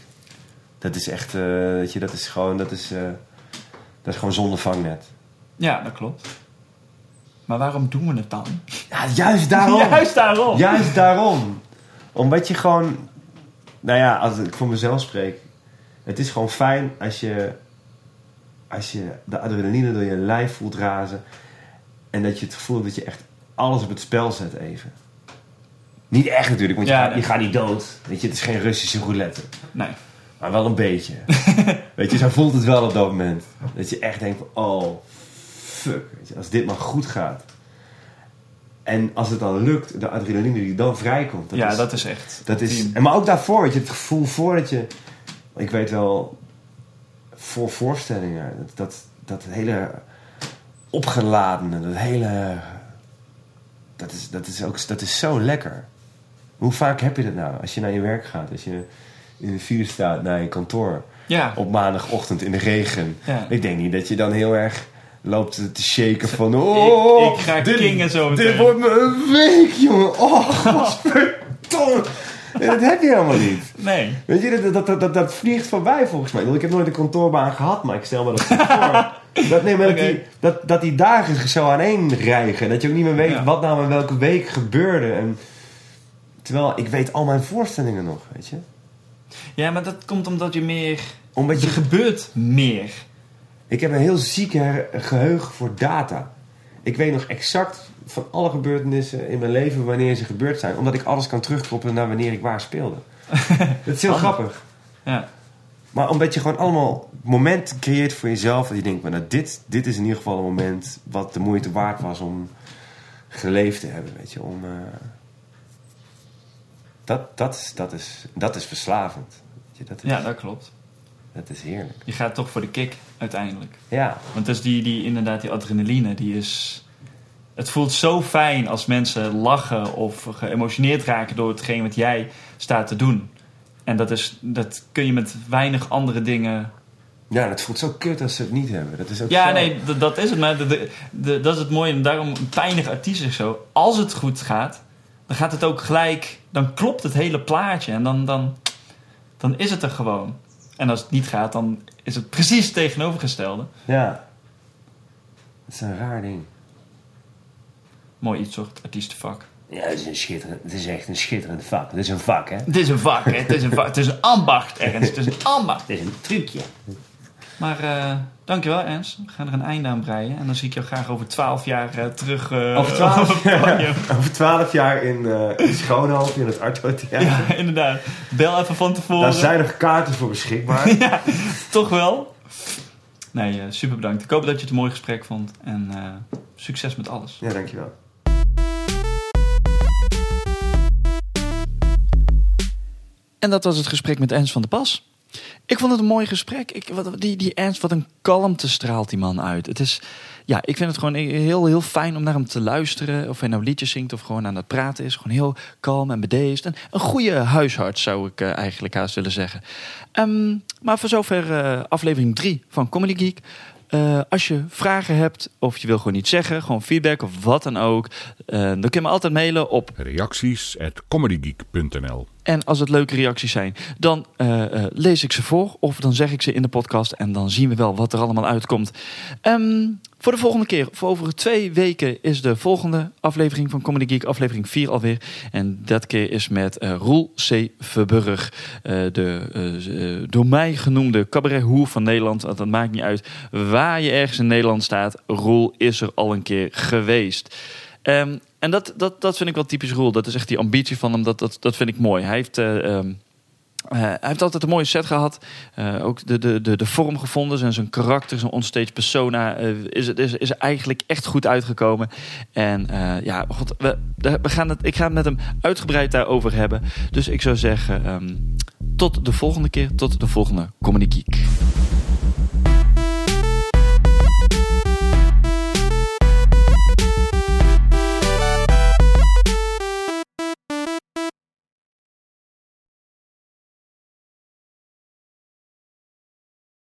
Dat is echt, eh, weet je, dat is gewoon, dat is, eh, dat is gewoon zonder vangnet. Ja, dat klopt. Maar waarom doen we het dan? Ja, juist daarom. Juist daarom. Juist daarom. Omdat je gewoon... Nou ja, als ik voor mezelf spreek... Het is gewoon fijn als je... Als je de adrenaline door je lijf voelt razen... En dat je het gevoel hebt dat je echt alles op het spel zet even. Niet echt natuurlijk, want je, gaat, nee. je gaat niet dood. Weet je, het is geen Russische roulette. Nee. Maar wel een beetje. Weet je, zo voelt het wel op dat moment. Dat je echt denkt van, oh, fuck. Weet je, als dit maar goed gaat. En als het dan lukt, de adrenaline die dan vrijkomt. Dat ja, is, dat is echt... dat is, en maar ook daarvoor, weet je, het gevoel voordat je... Ik weet wel, voor voorstellingen, dat, dat, dat hele opgeladene, dat hele... Dat is, dat, is ook, dat is zo lekker. Hoe vaak heb je dat nou? Als je naar je werk gaat, als je in de file staat naar je kantoor... Ja. op maandagochtend in de regen. Ja. Ik denk niet dat je dan heel erg loopt te shaken van... Oh, ik ga dit, kingen zo Dit meteen." wordt me een week, jongen. Oh, godverdomme. En dat heb je helemaal niet. Nee. Weet je, dat, dat, dat, dat, dat vliegt voorbij volgens mij. Ik heb nooit een kantoorbaan gehad, maar ik stel me dat voor. Dat, nee, maar dat, die, dat, dat die dagen zo aaneen rijgen. Dat je ook niet meer weet Ja. wat nou in welke week gebeurde. En, terwijl ik weet al mijn voorstellingen nog, weet je. Ja, maar dat komt omdat je meer... Omdat Er je gebeurt meer. Ik heb een heel ziek geheugen voor data. Ik weet nog exact van alle gebeurtenissen in mijn leven wanneer ze gebeurd zijn. Omdat ik alles kan terugkoppelen naar wanneer ik waar speelde. dat is heel Handig. grappig. Ja. Maar omdat je gewoon allemaal momenten creëert voor jezelf. Dat je denkt, nou, dit, dit is in ieder geval een moment wat de moeite waard was om geleefd te hebben. Weet je, om... eh, dat, dat, is, dat, is, dat is verslavend. Weet je, dat, is, ja, dat klopt. dat is heerlijk. Je gaat toch voor de kick uiteindelijk. Ja, Want dus die, die, inderdaad, die adrenaline, die is... Het voelt zo fijn als mensen lachen of geëmotioneerd raken door hetgeen wat jij staat te doen. En dat, is, dat kun je met weinig andere dingen... ja, dat voelt zo kut als ze het niet hebben. Dat is ook Ja, zo- nee, dat is het. Maar de, de, de- dat is het mooie. En daarom pijnig artiest is zo. Als het goed gaat, dan gaat het ook gelijk... Dan klopt het hele plaatje. En dan, dan, dan is het er gewoon. En als het niet gaat, dan is het precies het tegenovergestelde. Ja. Dat is een raar ding. Mooi iets, hoor. Het artiestenvak. Ja, het is, een schitterend, het is echt een schitterend vak. Het is een vak, hè? Het is een vak, hè. Het is een vak. Het is een ambacht, Ernst. Het is een ambacht. Het is een trucje. Maar eh, dankjewel, Ernst. We gaan er een einde aan breien. En dan zie ik jou graag over twaalf jaar eh, terug eh, Over 12 op het podium. Over twaalf jaar in, eh in Schoonhoven, in het Arto Theater. Ja, inderdaad. Bel even van tevoren. Daar zijn nog kaarten voor beschikbaar. ja, toch wel. Nee, super bedankt. Ik hoop dat je het een mooi gesprek vond. En eh, succes met alles. Ja, dankjewel. En dat was het gesprek met Ernst van der Pas. Ik vond het een mooi gesprek. Ik, die, die Ernst, wat een kalmte straalt die man uit. Het is, ja, ik vind het gewoon heel, heel fijn om naar hem te luisteren. Of hij nou liedjes zingt of gewoon aan het praten is. Gewoon heel kalm en bedeesd. En een goede huisarts zou ik eh, eigenlijk haast willen zeggen. Ehm, maar voor zover eh, aflevering 3 van Comedy Geek. Eh, als je vragen hebt of je wil gewoon iets zeggen, gewoon feedback of wat dan ook, dan kun je me altijd mailen op Reacties at comedygeek.nl en als het leuke reacties zijn, dan eh, eh, lees ik ze voor of dan zeg ik ze in de podcast en dan zien we wel wat er allemaal uitkomt. Ehm, voor de volgende keer, voor over twee weken, is de volgende aflevering van Comedy Geek, aflevering 4 alweer. En dat keer is met eh, Roel C. Verburg, de door mij genoemde cabarethoer van Nederland. Dat maakt niet uit waar je ergens in Nederland staat. Roel is er al een keer geweest. Ehm, en dat, dat, dat vind ik wel typisch Roel. Dat is echt die ambitie van hem. Dat, dat, dat vind ik mooi. Hij heeft, eh, ehm, eh, hij heeft altijd een mooie set gehad. Eh, ook de, de, de, de vorm gevonden. Zijn, zijn karakter, zijn onstage persona. eh, is, is, is eigenlijk echt goed uitgekomen. En ja, god, we, we gaan het, ik ga het met hem uitgebreid daarover hebben. Dus ik zou zeggen, ehm, tot de volgende keer. Tot de volgende Comedy Geek.